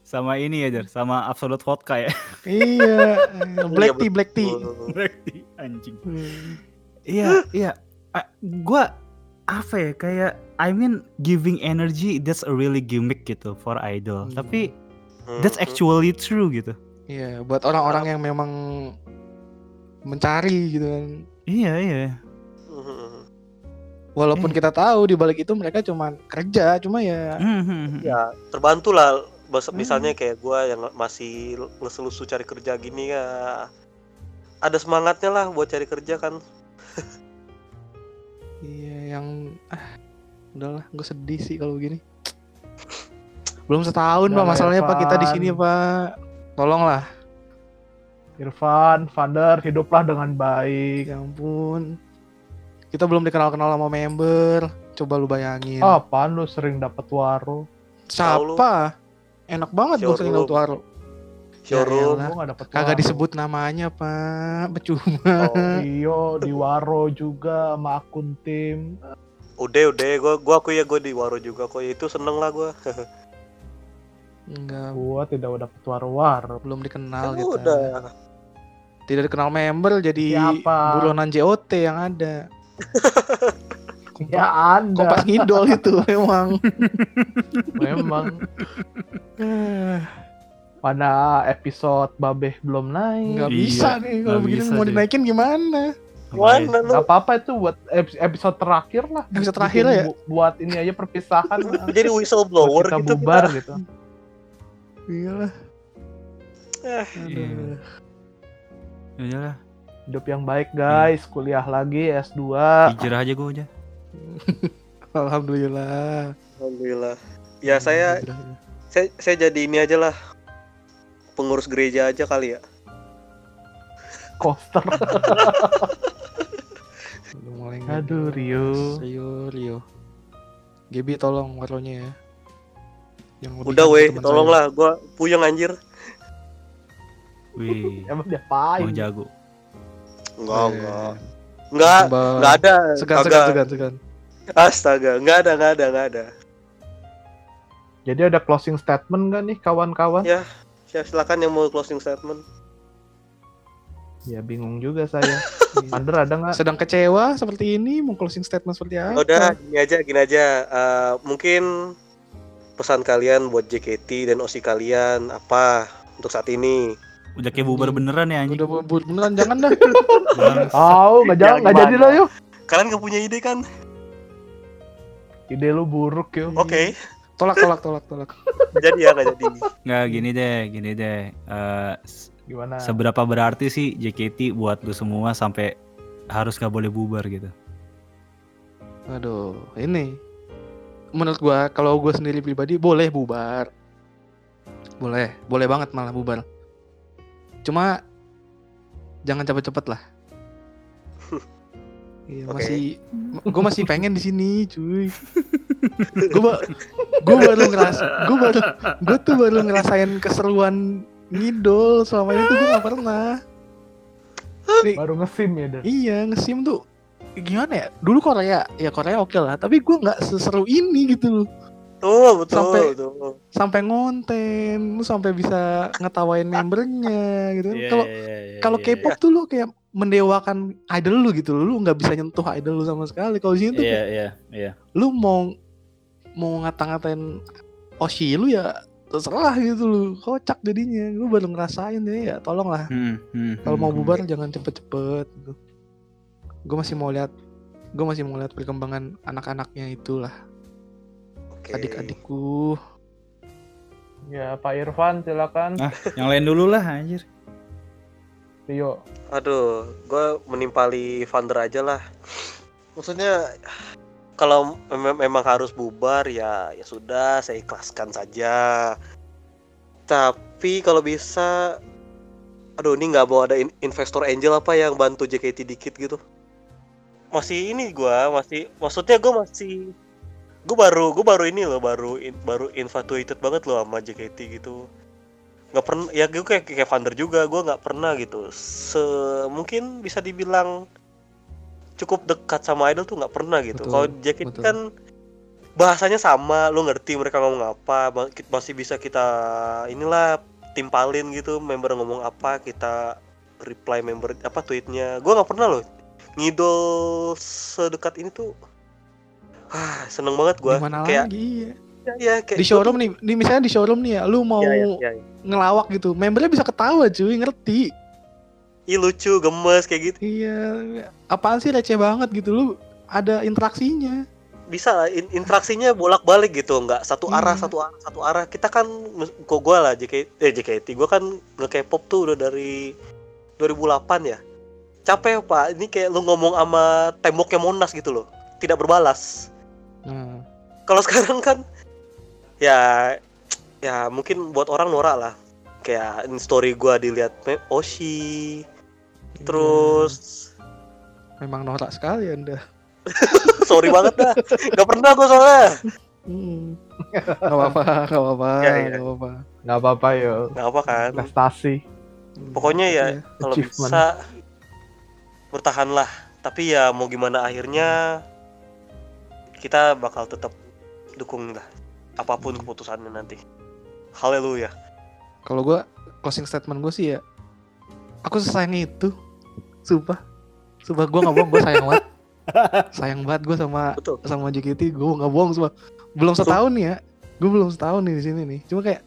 Sama ini ya, Jar, sama Absolute Vodka ya. iya. [LAUGHS] Black Iya, tea, black tea. betul. Berarti anjing. Hmm. Iya, iya. Ah, gua apa ya kayak I mean giving energy that's a really gimmick gitu for idol. Hmm. Tapi that's Mhm. actually true gitu. Iya, buat orang-orang yang memang mencari gitu kan. Iya, iya. Mhm. Walaupun Eh. kita tahu di balik itu mereka cuma kerja, cuma ya. Ya, terbantu lah. Hmm. Misalnya kayak gua yang masih ngeselusu cari kerja gini ya. Ada semangatnya lah buat cari kerja kan. [LAUGHS] iya yang ah udahlah gue sedih sih kalau begini. Belum setahun Udah pak lah, masalahnya pak kita di Irfan. sini pak. Tolonglah. Irfan, Vander, hiduplah dengan baik. Ya ampun. Kita belum dikenal-kenal sama member. Coba lu bayangin. Oh, apaan lu sering dapat waro? Siapa? Enak banget gue sering dapat waro. Showroom. gak dapet Kagak disebut namanya pak. Percuma. Oh, Iyo, di waro juga sama akun tim. Udah udah gua gua aku ya gua di waro juga kok. Ya itu seneng lah gua. [LAUGHS] Enggak, Gua tidak dapet waro-waro. belum dikenal Kan gitu. udah. Tidak dikenal member jadi Siapa? buronan JOT yang ada. Ya anda. Kompas ngidol [LAUGHS] itu memang. Memang. Pada episode Babeh belum naik. Nggak Iya, bisa nih kalau begini bisa, mau dinaikin gimana? Mana lu? Gak apa-apa itu buat ep- episode terakhir lah. Episode terakhir Bikin ya? bu- buat ini aja perpisahan. [LAUGHS] Jadi whistleblower kita gitu. bubar gitu. Iyalah. Eh, Iya. Ya udahlah, Hidup yang baik guys, kuliah lagi S2. hijrah aja gue aja. [LAUGHS] Alhamdulillah. Alhamdulillah. Ya saya Alhamdulillah. saya saya jadi ini aja lah. Pengurus gereja aja kali ya. Coaster. [LAUGHS] Mulai Aduh. Rio. Rio, Rio. Gebi tolong waronya ya. Yang Udah weh, tolonglah gua puyeng anjir. Wih, [LAUGHS] Emang dia mau paling. jago. Enggak, saya. enggak. Enggak, enggak ada. Segan, segan, segan, segan. Astaga, enggak ada, enggak ada, enggak ada. Jadi ada closing statement gak nih kawan-kawan? Ya. Ya, silakan yang mau closing statement. Ya bingung juga saya. [LAUGHS] Vander ada nggak? Sedang kecewa seperti ini, mau closing statement seperti apa? Udah, gini aja, gini aja. Eh, mungkin pesan kalian buat JKT dan OSI kalian apa untuk saat ini? Udah kayak bubar beneran ya anjing. Udah bu- bu- beneran jangan dah. [LAUGHS] Oh, nggak jangan, nggak jadi lah yuk. Kalian gak punya ide kan? Ide lu buruk yuk. Oke, Tolak, tolak, tolak, tolak. nggak jadi ya, nggak jadi. Nggak gini deh, gini deh. Eh, s- Gimana? seberapa berarti sih JKT buat lu semua sampai harus nggak boleh bubar gitu? Aduh, ini menurut gua kalau gua sendiri pribadi boleh bubar. Boleh, boleh banget malah bubar. Cuma jangan cepet-cepet lah. [LAUGHS] Iya, Oke. masih [LAUGHS] gua masih pengen di sini, cuy. gua ba- gua baru ngeras gua baru gua tuh baru ngerasain keseruan ngidol selama ini tuh gua gak pernah. Nih, Baru ngesim ya, Der. iya ngesim tuh gimana ya? Dulu Korea, ya Korea oke lah. Tapi gue nggak seseru ini gitu loh. Tuh, betul, Sampai- betul. Sampai ngonten, lu sampai bisa ngetawain membernya gitu. kan. Iya, Kalau iya, iya, kalau iya, K-pop tuh lu kayak mendewakan idol lu gitu loh. Lu nggak bisa nyentuh idol lu sama sekali. Kalau di sini tuh Iya, kayak iya, iya. lu mau mau ngata-ngatain Oshi lu ya terserah gitu lu. Kocak jadinya. Lu baru ngerasain ya, ya tolonglah. Hmm, hmm, Kalau mau hmm, bubar jangan cepet-cepet gitu. Gue masih mau lihat gue masih mau lihat perkembangan anak-anaknya itulah Oke. adik-adikku Ya, Pak Irfan silakan. Ah, yang lain dulu lah anjir. Rio. Aduh, gue menimpali Vander aja lah. Maksudnya kalau mem- memang harus bubar ya ya sudah saya ikhlaskan saja. Tapi kalau bisa, aduh ini nggak mau ada in- investor angel apa yang bantu JKT dikit gitu. Masih ini gua masih, maksudnya gue masih gue baru gue baru ini loh baru in- baru infatuated banget loh sama JKT gitu nggak pernah ya gue kayak kayak Vander juga gue nggak pernah gitu se mungkin bisa dibilang cukup dekat sama idol tuh nggak pernah gitu kalau betul. kan bahasanya sama lu ngerti mereka ngomong apa masih bisa kita inilah timpalin gitu member ngomong apa kita reply member apa tweetnya gue nggak pernah loh ngidol sedekat ini tuh ah seneng banget gue kayak lagi ya. ya, ya, kayak di showroom nih, di misalnya di showroom nih ya, lu mau ya, ya, ya. ngelawak gitu, membernya bisa ketawa cuy, ngerti. Ih lucu gemes kayak gitu. Iya, apaan sih receh banget gitu lu ada interaksinya. bisa lah in- interaksinya bolak-balik gitu nggak satu arah Iya. satu arah satu arah. Kita kan kok gue lah JKT eh JKT gue kan nge K-pop tuh udah dari 2008 ya. Capek pak. Ini kayak lu ngomong sama temboknya Monas gitu loh tidak berbalas. Nah, kalau [LAUGHS] sekarang kan ya ya mungkin buat orang norak lah. Kayak story gue dilihat Oshi terus memang norak sekali anda. [LAUGHS] sorry banget dah nggak pernah gue soalnya Hmm. Gak apa-apa, gak apa-apa, Iya, iya. gak apa-apa. Nggak apa-apa yo. nggak apa kan Prestasi. Pokoknya ya Iya. kalau bisa bertahanlah. Tapi ya mau gimana akhirnya kita bakal tetap dukung lah apa pun keputusannya nanti. Haleluya. Kalau gua closing statement gue sih ya, aku sesayang itu, sumpah, sumpah gue nggak bohong, gue sayang banget, [LAUGHS] sayang banget gue sama Betul. sama JKT, gue nggak bohong sumpah, belum setahun nih ya, gue belum setahun nih di sini nih, cuma kayak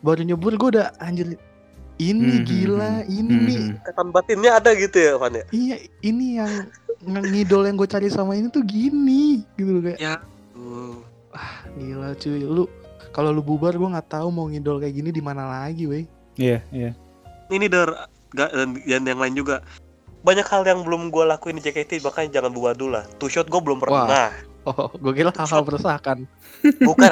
baru nyebur gue udah anjir, ini Hmm, gila, ini Hmm, nih, hmm. Ikatan batinnya ada gitu ya, Van ya. iya ini yang ngidol yang gue cari sama ini tuh gini, gitu loh kayak, Hmm. gila cuy, lu kalau lu bubar gue nggak tahu mau ngidol kayak gini di mana lagi, weh. Iya, iya. Ini der ga- dan, dan yang lain juga banyak hal yang belum gue lakuin di JKT makanya jangan buat dulu lah. Two shot gue belum Wah. pernah. Oh, gue kira hal-hal meresahkan. Bukan.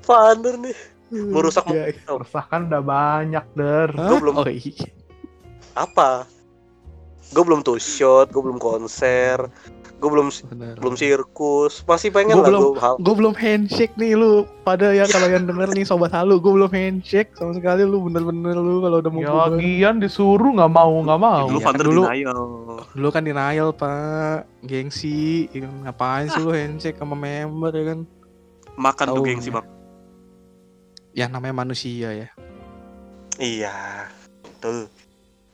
Vander [LAUGHS] [LAUGHS] nih. Merusak Iya, iya. Resah kan udah banyak, Der. Gua belum- Oh iya. apa gue belum two shot gue belum konser gue belum Benar. belum sirkus. Masih pengen Gua lah belum- gue Gue belum handshake nih lu. Pada ya kalau yang denger nih sobat halu gue belum handshake sama sekali lu. Bener-bener lu kalau udah mau Ya disuruh nggak mau nggak mau. dulu iya, Vander dulu- denial. Dulu kan denial pak. Gengsi ya kan, Ngapain sih lu handshake sama member ya kan? Makan tuh Taunya. gengsi bang. Ya namanya manusia ya. Iya tuh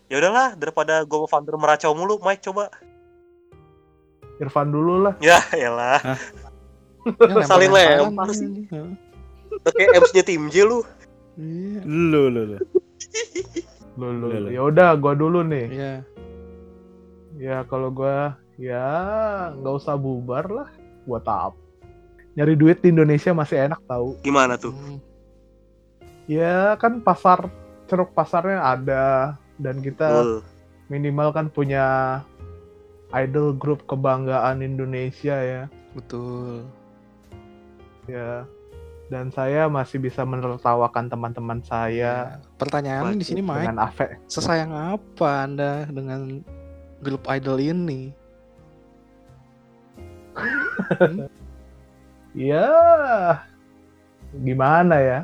ya udahlah daripada gue mau Vander meracau mulu Mike coba Irfan dulu lah. ya elah Ya, Saling lempar sih. Ya. Kayak MC-nya tim J lu Iya Lu, lu, lu. Lu, lu. Lu. Ya udah, gua dulu nih. Iya Ya kalau gua ya nggak usah bubar lah. Buat apa? Nyari duit di Indonesia masih enak tahu. gimana tuh Hmm. Ya kan pasar ceruk pasarnya ada dan kita minimal kan punya idol grup kebanggaan Indonesia ya. Betul Ya. Dan saya masih bisa menertawakan teman-teman saya Pertanyaan di sini Mike dengan. Sesayang apa anda dengan grup idol ini? [LAUGHS] Ya, gimana ya?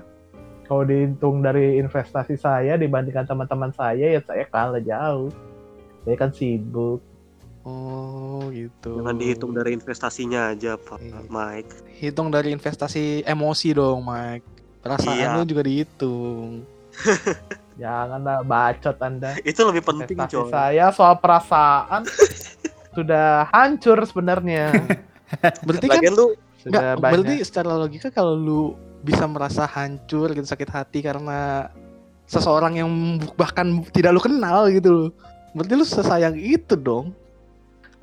Kalau dihitung dari investasi saya dibandingkan teman-teman saya ya saya kalah jauh. Saya kan sibuk. Oh gitu. Jangan dihitung dari investasinya aja, Pak Iya. Mike. Hitung dari investasi emosi dong, Mike. Perasaan Iya. lu juga dihitung. [LAUGHS] Janganlah bacot Anda. Itu lebih penting, Investasi coy. saya soal perasaan [LAUGHS] sudah hancur sebenarnya. [LAUGHS] Berarti kan lu Sudah Nggak, banyak. berarti secara logika kalau lu bisa merasa hancur gitu sakit hati karena seseorang yang bahkan tidak lu kenal gitu loh. Berarti lu sesayang itu dong.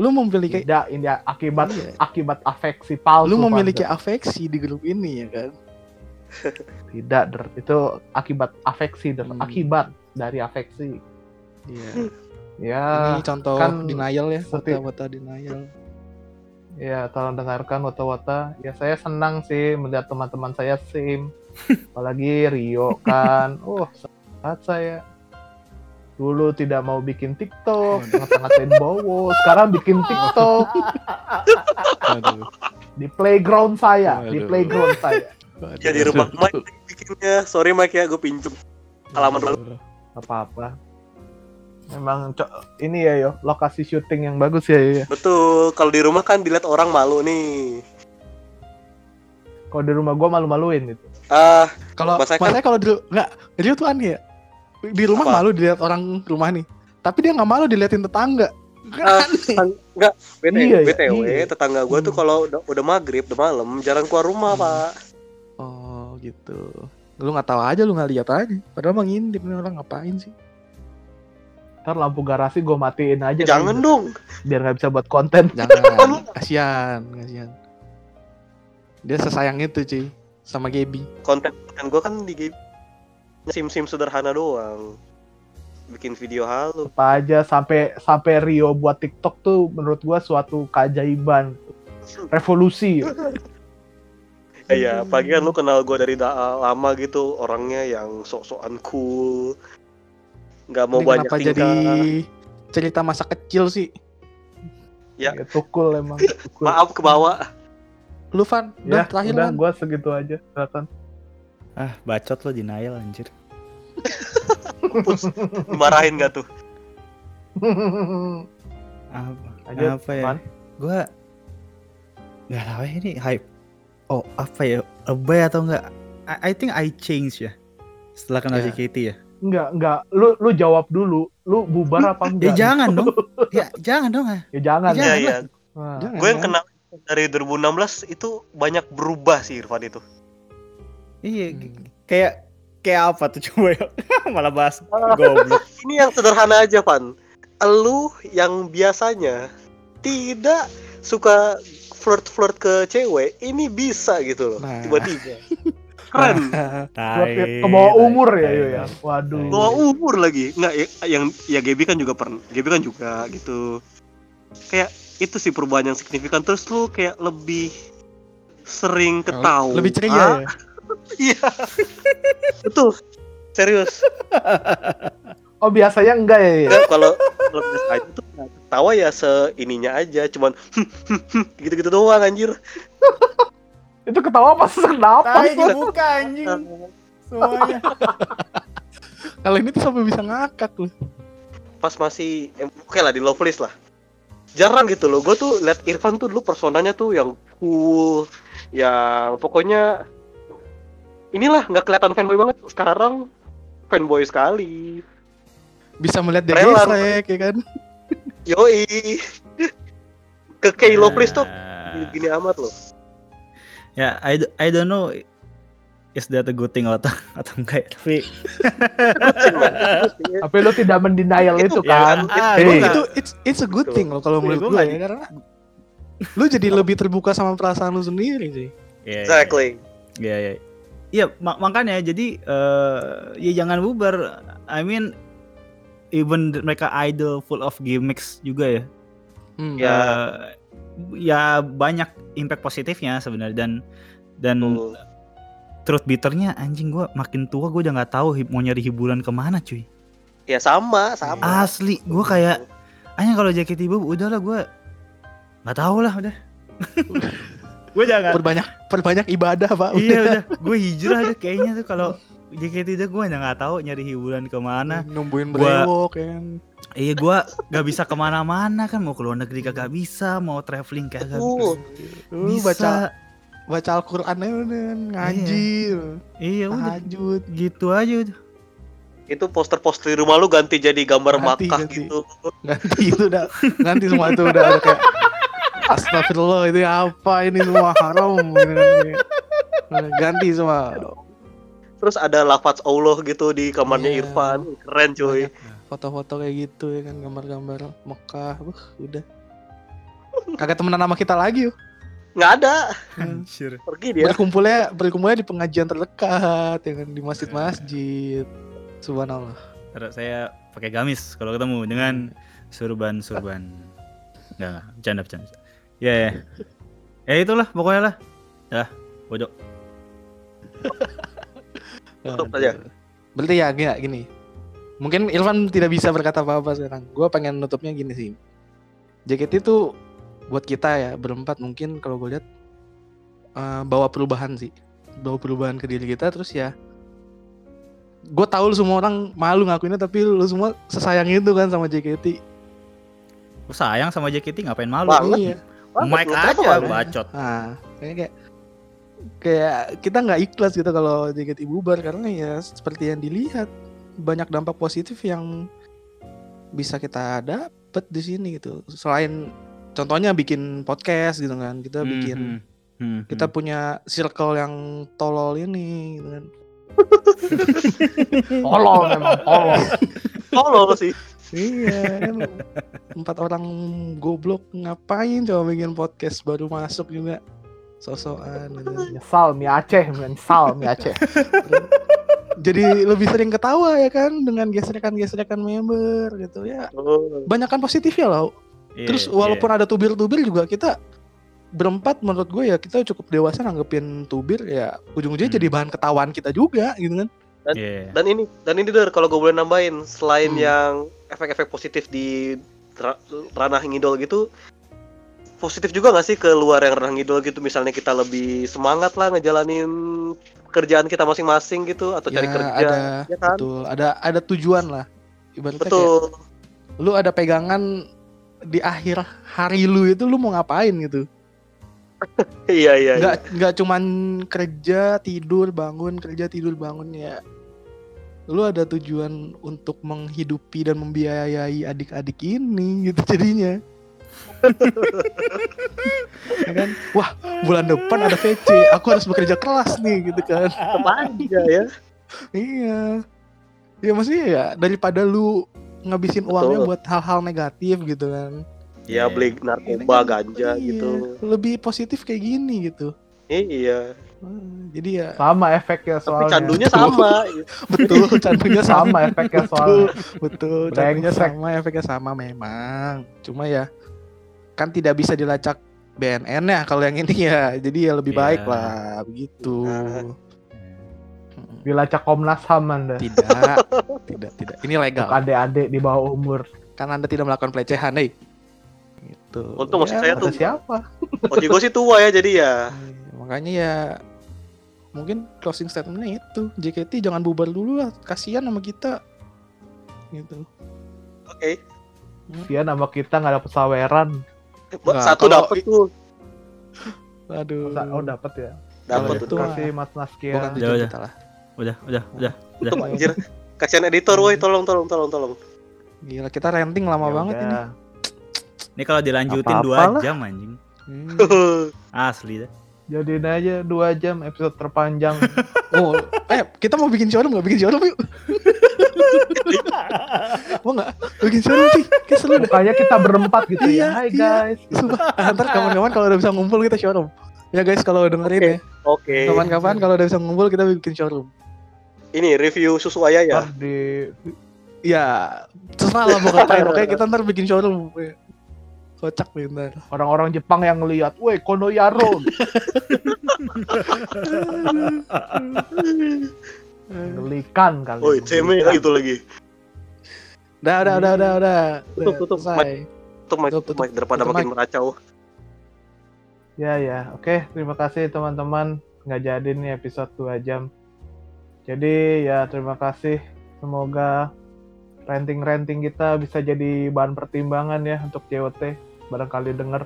Lu memiliki tidak ini akibat Iya. akibat afeksi palsu. lu memiliki Fanda. afeksi di grup ini ya kan. [LAUGHS] tidak Der. itu akibat afeksi Der. Hmm. akibat dari afeksi. Iya. Ya, Ini contoh kan denial ya, seperti- wata-wata denial. ya tolong dengarkan wata-wata. Ya saya senang sih melihat teman-teman saya sim, [LAUGHS] apalagi Rio kan. Oh, saat saya dulu tidak mau bikin TikTok, ngata-ngatain Bowo, sekarang bikin TikTok di playground saya, di playground saya. Waduh. ya di rumah Mike bikinnya. Sorry Mike ya, gue pinjem halaman lalu. apa-apa. Memang ini ya yo lokasi syuting yang bagus ya yo. ya. Betul, kalau di rumah kan dilihat orang malu nih. Kalau di rumah gua malu-maluin itu. Ah, Kalau masalahnya kalau di enggak, dia tuh aneh ya. Di rumah Apa? malu dilihat orang rumah nih. Tapi dia nggak malu diliatin tetangga. Kan Ah, aneh. enggak, BTW, Iya ya, BTW iya. tetangga gue tuh Hmm. kalau udah, udah maghrib, udah malam, jarang keluar rumah, Hmm. Pak. Oh gitu. Lu nggak tahu aja, lu nggak lihat aja. Padahal mah ngintip nih orang ngapain sih? Ntar lampu garasi gua matiin aja. Jangan kan, dong. biar nggak bisa buat konten. Jangan. [LAUGHS] kasihan, kasihan. Dia sesayang itu cuy sama Gaby. Konten konten gue kan di game sim-sim sederhana doang. Bikin video halu. Apa aja sampai sampai Rio buat TikTok tuh menurut gua suatu keajaiban. Revolusi. [LAUGHS] Iya, pagi kan lu kenal gue dari da- lama gitu, orangnya yang sok-sokan cool. Nggak mau Ini banyak kenapa tingkah. jadi cerita masa kecil sih? Ya. Ya, tukul emang. [LAUGHS] Tukul. Maaf ke bawah. Lu Van, udah Ya, terakhir udah gua segitu aja. Silakan. Ah, bacot lo denial anjir. [LAUGHS] Dimarahin gak tuh? [LAUGHS] Apa? Lanjut, apa ya? Van. Gua nggak tahu ya ini hype. Oh, apa ya? Lebay atau enggak? I, I think I change ya. Setelah kenal Ya. JKT ya. Enggak, enggak. Lu lu jawab dulu. Lu bubar apa [LAUGHS] Ya enggak? jangan dong. Ya jangan dong. ah. Ya jangan. Ya, Iya, Jangan iya. Nah, Jangan, Gue yang kenal dari 2016 itu banyak berubah sih Irfan itu. Iya, Hmm. kayak kayak apa tuh [LAUGHS] coba ya? Malah bahas [LAUGHS] goblok. Ini yang sederhana aja, Van. Elu yang biasanya tidak suka flirt-flirt ke cewek, ini bisa gitu loh. Nah. Tiba-tiba. [LAUGHS] Keren. Tai, ke bawah umur ya yo ya. Waduh. Bawa umur lagi. Nggak, ya- yang ya Gaby kan juga pernah. Gaby kan juga gitu. Kayak itu sih perubahan yang signifikan. Terus lu kayak lebih sering ketawa. Lebih ceria ya. Iya. Betul. Serius. Oh biasanya enggak ya? ya? Enggak, kalau kalau biasa aja tuh tawa ya seininya aja, cuman [LAUGHS] gitu-gitu doang anjir. Itu ketawa pas kenapa? Tai dibuka anjing semuanya. Kalau ini tuh sampai bisa ngakak lu. Pas masih eh, oke lah di Loveless lah. Jarang gitu loh. Gue tuh liat Irfan tuh dulu personanya tuh yang cool, yang pokoknya inilah nggak kelihatan fanboy banget. Sekarang fanboy sekali. Bisa melihat dia Rela. gesrek ya kan. [LAUGHS] Yoi. Ke Kay Loveless tuh Nah, gini amat loh. Ya, I, d- I don't know is that a good thing atau atau enggak ya. Tapi. [LAUGHS] Tapi lu tidak mendenial itu, Itu kan? ah, Hey. gua nggak- itu it's it's a good Betul. thing loh kalau Iya, menurut gue nggak- ya karena lu jadi lebih terbuka sama perasaan lu sendiri sih. Iya, iya, Exactly. Iya, iya. Iya, mak- makanya jadi eh ya jangan bubar. I mean even mereka idol full of gimmicks juga ya. Hmm. Ya. Ya banyak impact positifnya sebenarnya dan dan Tuh. truth bitternya anjing gua makin tua gue udah nggak tahu mau nyari hiburan ke mana cuy. Ya sama, sama. Asli, gue kayak hanya kalau JKT Bob udahlah gue nggak tahu lah udah. [LAUGHS] gue jangan. Perbanyak perbanyak ibadah, Pak. iya [LAUGHS] udah, gue hijrah deh kayaknya tuh kalau JKT itu gue nggak tahu nyari hiburan ke mana. Nungguin Gua- brewok ya kan. Iya gue nggak bisa ke mana-mana kan mau ke luar negeri kagak bisa, mau traveling kagak. Lu bisa. baca baca Al-Qur'an aja udah kan, ngaji. Iya udah Tahajud. gitu aja udah. Itu poster-poster di rumah lu ganti jadi gambar Ganti, Makkah ganti. gitu. Ganti itu udah ganti semua itu udah ada kayak Astagfirullah itu apa ini semua haram. Ganti semua. Terus ada lafaz Allah gitu di kamarnya Iya. Irfan. Keren cuy. Foto-foto kayak gitu ya kan gambar-gambar Mekah Wah, udah kagak temenan sama kita lagi yuk Nggak ada. Anjir. Pergi dia. berkumpulnya berkumpulnya di pengajian terdekat ya kan di masjid-masjid subhanallah Terus saya pakai gamis kalau ketemu dengan surban-surban. Enggak, enggak, bercanda bercanda. Ya ya. Ya itulah pokoknya lah. Dah, pojok. [LAUGHS] Tutup aja. berarti ya gini, gini mungkin Irfan tidak bisa berkata apa-apa sekarang gue pengen nutupnya gini sih JKT itu buat kita ya berempat mungkin kalau gue lihat eh, bawa perubahan sih bawa perubahan ke diri kita terus ya gue tahu lu semua orang malu ngakuinnya tapi lu semua sesayang itu kan sama JKT Lu sayang sama JKT ngapain malu? Banget. iya Wah, kenapa, aja bacot. nah kayaknya kayak kayak kita nggak ikhlas gitu kalau JKT bubar karena ya seperti yang dilihat banyak dampak positif yang bisa kita dapet di sini gitu selain contohnya bikin podcast gitu kan kita bikin Hmm, hmm, hmm, kita hmm. punya circle yang tolol ini gitu kan [LAUGHS] Tolol memang tolol. [LAUGHS] Tolol sih. Iya [LAUGHS] kan empat orang goblok ngapain coba bikin podcast baru masuk juga sosokan. [LAUGHS] Nyesal Mi Aceh, nyesal Mi Aceh. [LAUGHS] jadi lebih sering ketawa ya kan dengan gesekan-gesekan member gitu ya Oh. banyak kan positifnya loh Iya, terus iya. walaupun ada tubir-tubir juga kita berempat menurut gue ya kita cukup dewasa nanggepin tubir ya ujung-ujungnya Hmm. jadi bahan ketawaan kita juga gitu kan Iya. Dan ini dan ini der kalau gue boleh nambahin selain Hmm. yang efek-efek positif di ra- ranah ngidol gitu positif juga nggak sih ke luar yang ranah ngidol gitu? Misalnya kita lebih semangat lah ngejalanin kerjaan kita masing-masing gitu atau cari ya kerja ada. ya kan? Betul. Ada ada tujuan lah. Ibaratnya kayak betul. lu ada pegangan di akhir hari lu itu lu mau ngapain gitu? Iya [LAUGHS] iya iya. nggak nggak cuman kerja tidur bangun kerja tidur bangun ya lu ada tujuan untuk menghidupi dan membiayai adik-adik ini gitu jadinya. [LAUGHS] Ya kan? Wah bulan depan ada VC aku harus bekerja keras nih gitu kan. Aja ya. Iya. Ya maksudnya ya daripada lu ngabisin uangnya Betul. buat hal-hal negatif gitu kan. Ya Iya. beli Ini narkoba ganja iya, gitu. lebih positif kayak gini gitu. Iya jadi ya Sama efeknya tapi soalnya. candunya sama [LAUGHS] betul candunya sama efeknya betul soalnya. betul candunya sama efeknya sama memang cuma ya kan tidak bisa dilacak BNN ya kalau yang ini ya jadi ya lebih Iya. baik lah begitu Nah. Dilacak Komnas HAM Anda. tidak tidak tidak ini legal adik-adik di bawah umur. kan anda tidak melakukan pelecehan nih gitu Untung maksud saya tuh siapa? Oji gue sih tua ya jadi ya makanya ya mungkin closing statementnya itu JKT jangan bubar dulu lah kasihan sama kita gitu oke Dia nama kita nggak ada pesaweran. Mbak, Nah, satu kalau- dapet tuh aduh Oh dapat ya. dapet itu tuh. Kasih Mas Naskia. bukan Udah, tujuan udah. lah Udah, udah, udah. udah. Tuh, anjir kasihan editor woi tolong tolong tolong tolong gila kita renting lama Ya banget ini udah. Ini kalau dilanjutin 2 jam anjing. Hmm. [LAUGHS] Asli dah. Jadiin aja dua jam episode terpanjang. [LAUGHS] Oh, eh kita mau bikin showroom nggak? Bikin showroom yuk. [LAUGHS] mau nggak? Bikin showroom sih, kayak seru deh. Makanya kita berempat gitu Iya, ya. Hai iya. guys. Sumpah, [LAUGHS] Ah, ntar kawan-kawan kalau udah bisa ngumpul kita showroom. Ya guys kalau dengerin ya, oke kapan-kapan kalau udah bisa ngumpul kita bikin showroom. ini review susu ayah ya Ntar di Ya, terserah lah mau ngapain. Oke kita ntar bikin showroom. Kocak ntar. orang-orang Jepang yang ngeliat, woi Kono Yaro. [LAUGHS] Ngelikan kali. Woi, ceme gitu lagi. Udah, udah, udah, udah, udah. Tutup, tutup. Selesai. Tutup mic, Tutup, mic daripada makin meracau. Ya ya, oke terima kasih teman-teman nggak jadi nih episode 2 jam. Jadi ya terima kasih. Semoga renting-renting kita bisa jadi bahan pertimbangan ya untuk JOT. Barangkali denger.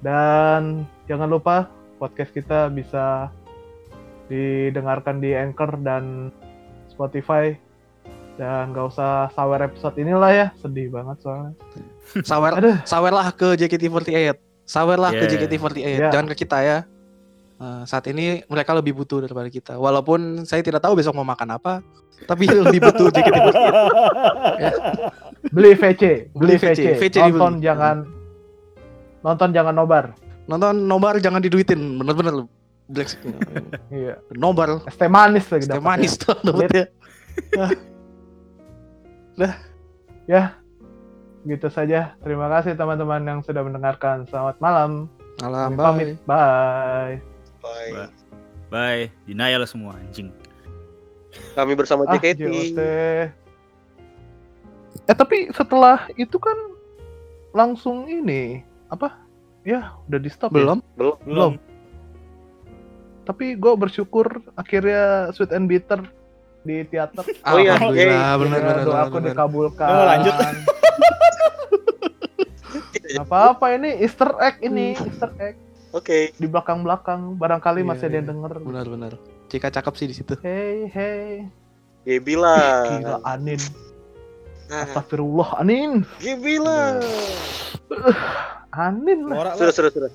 Dan jangan lupa podcast kita bisa didengarkan di Anchor dan Spotify. Dan gak usah sawer episode inilah ya. Sedih banget soalnya. Sawer, Aduh. sawerlah ke JKT48. Sawerlah ke Yeah. JKT48. Yeah. Jangan ke kita ya. Eh, saat ini mereka lebih butuh daripada kita. Walaupun saya tidak tahu besok mau makan apa, tapi lebih butuh JKT48. [LAUGHS] Beli VC, beli Beli VC, VC. VC Nonton dibeli. jangan nonton jangan nobar. Nonton nobar jangan diduitin, bener-bener lu. Black [LAUGHS] Iya. nobar, teh manis lagi dapetnya. manis tuh dapetnya. [LAUGHS] Ya. Gitu saja. Terima kasih teman-teman yang sudah mendengarkan. Selamat malam. Alam, Kami pamit. Bye. Bye. Bye. Bye, denial semua anjing. Kami bersama Ah, JKT. JOT. Eh tapi setelah itu kan langsung ini apa? Ya udah di stop. ya? Belum? Belum. Tapi gue bersyukur akhirnya Sweet and Bitter di teater. [LAUGHS] Oh iya, Alhamdulillah, yay. benar Ya, benar doaku benar. dikabulkan. Oh, lanjut. [LAUGHS] Apa-apa ini Easter egg ini, Easter egg Oke. di belakang-belakang. Barangkali Iya, masih ada yang iya. denger. Benar benar. Cika cakep sih di situ. Hey, hey. Gebila. Gila Anin. Nah, Astagfirullah Anin. Gebila. Anin lah. Sudah, sudah, sudah.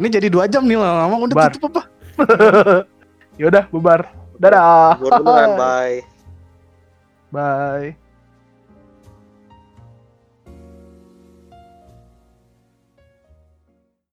Ini jadi dua jam nih lama udah Bar. tutup apa? [LAUGHS] Yaudah bubar. Dadah. Beneran, bye. Bye.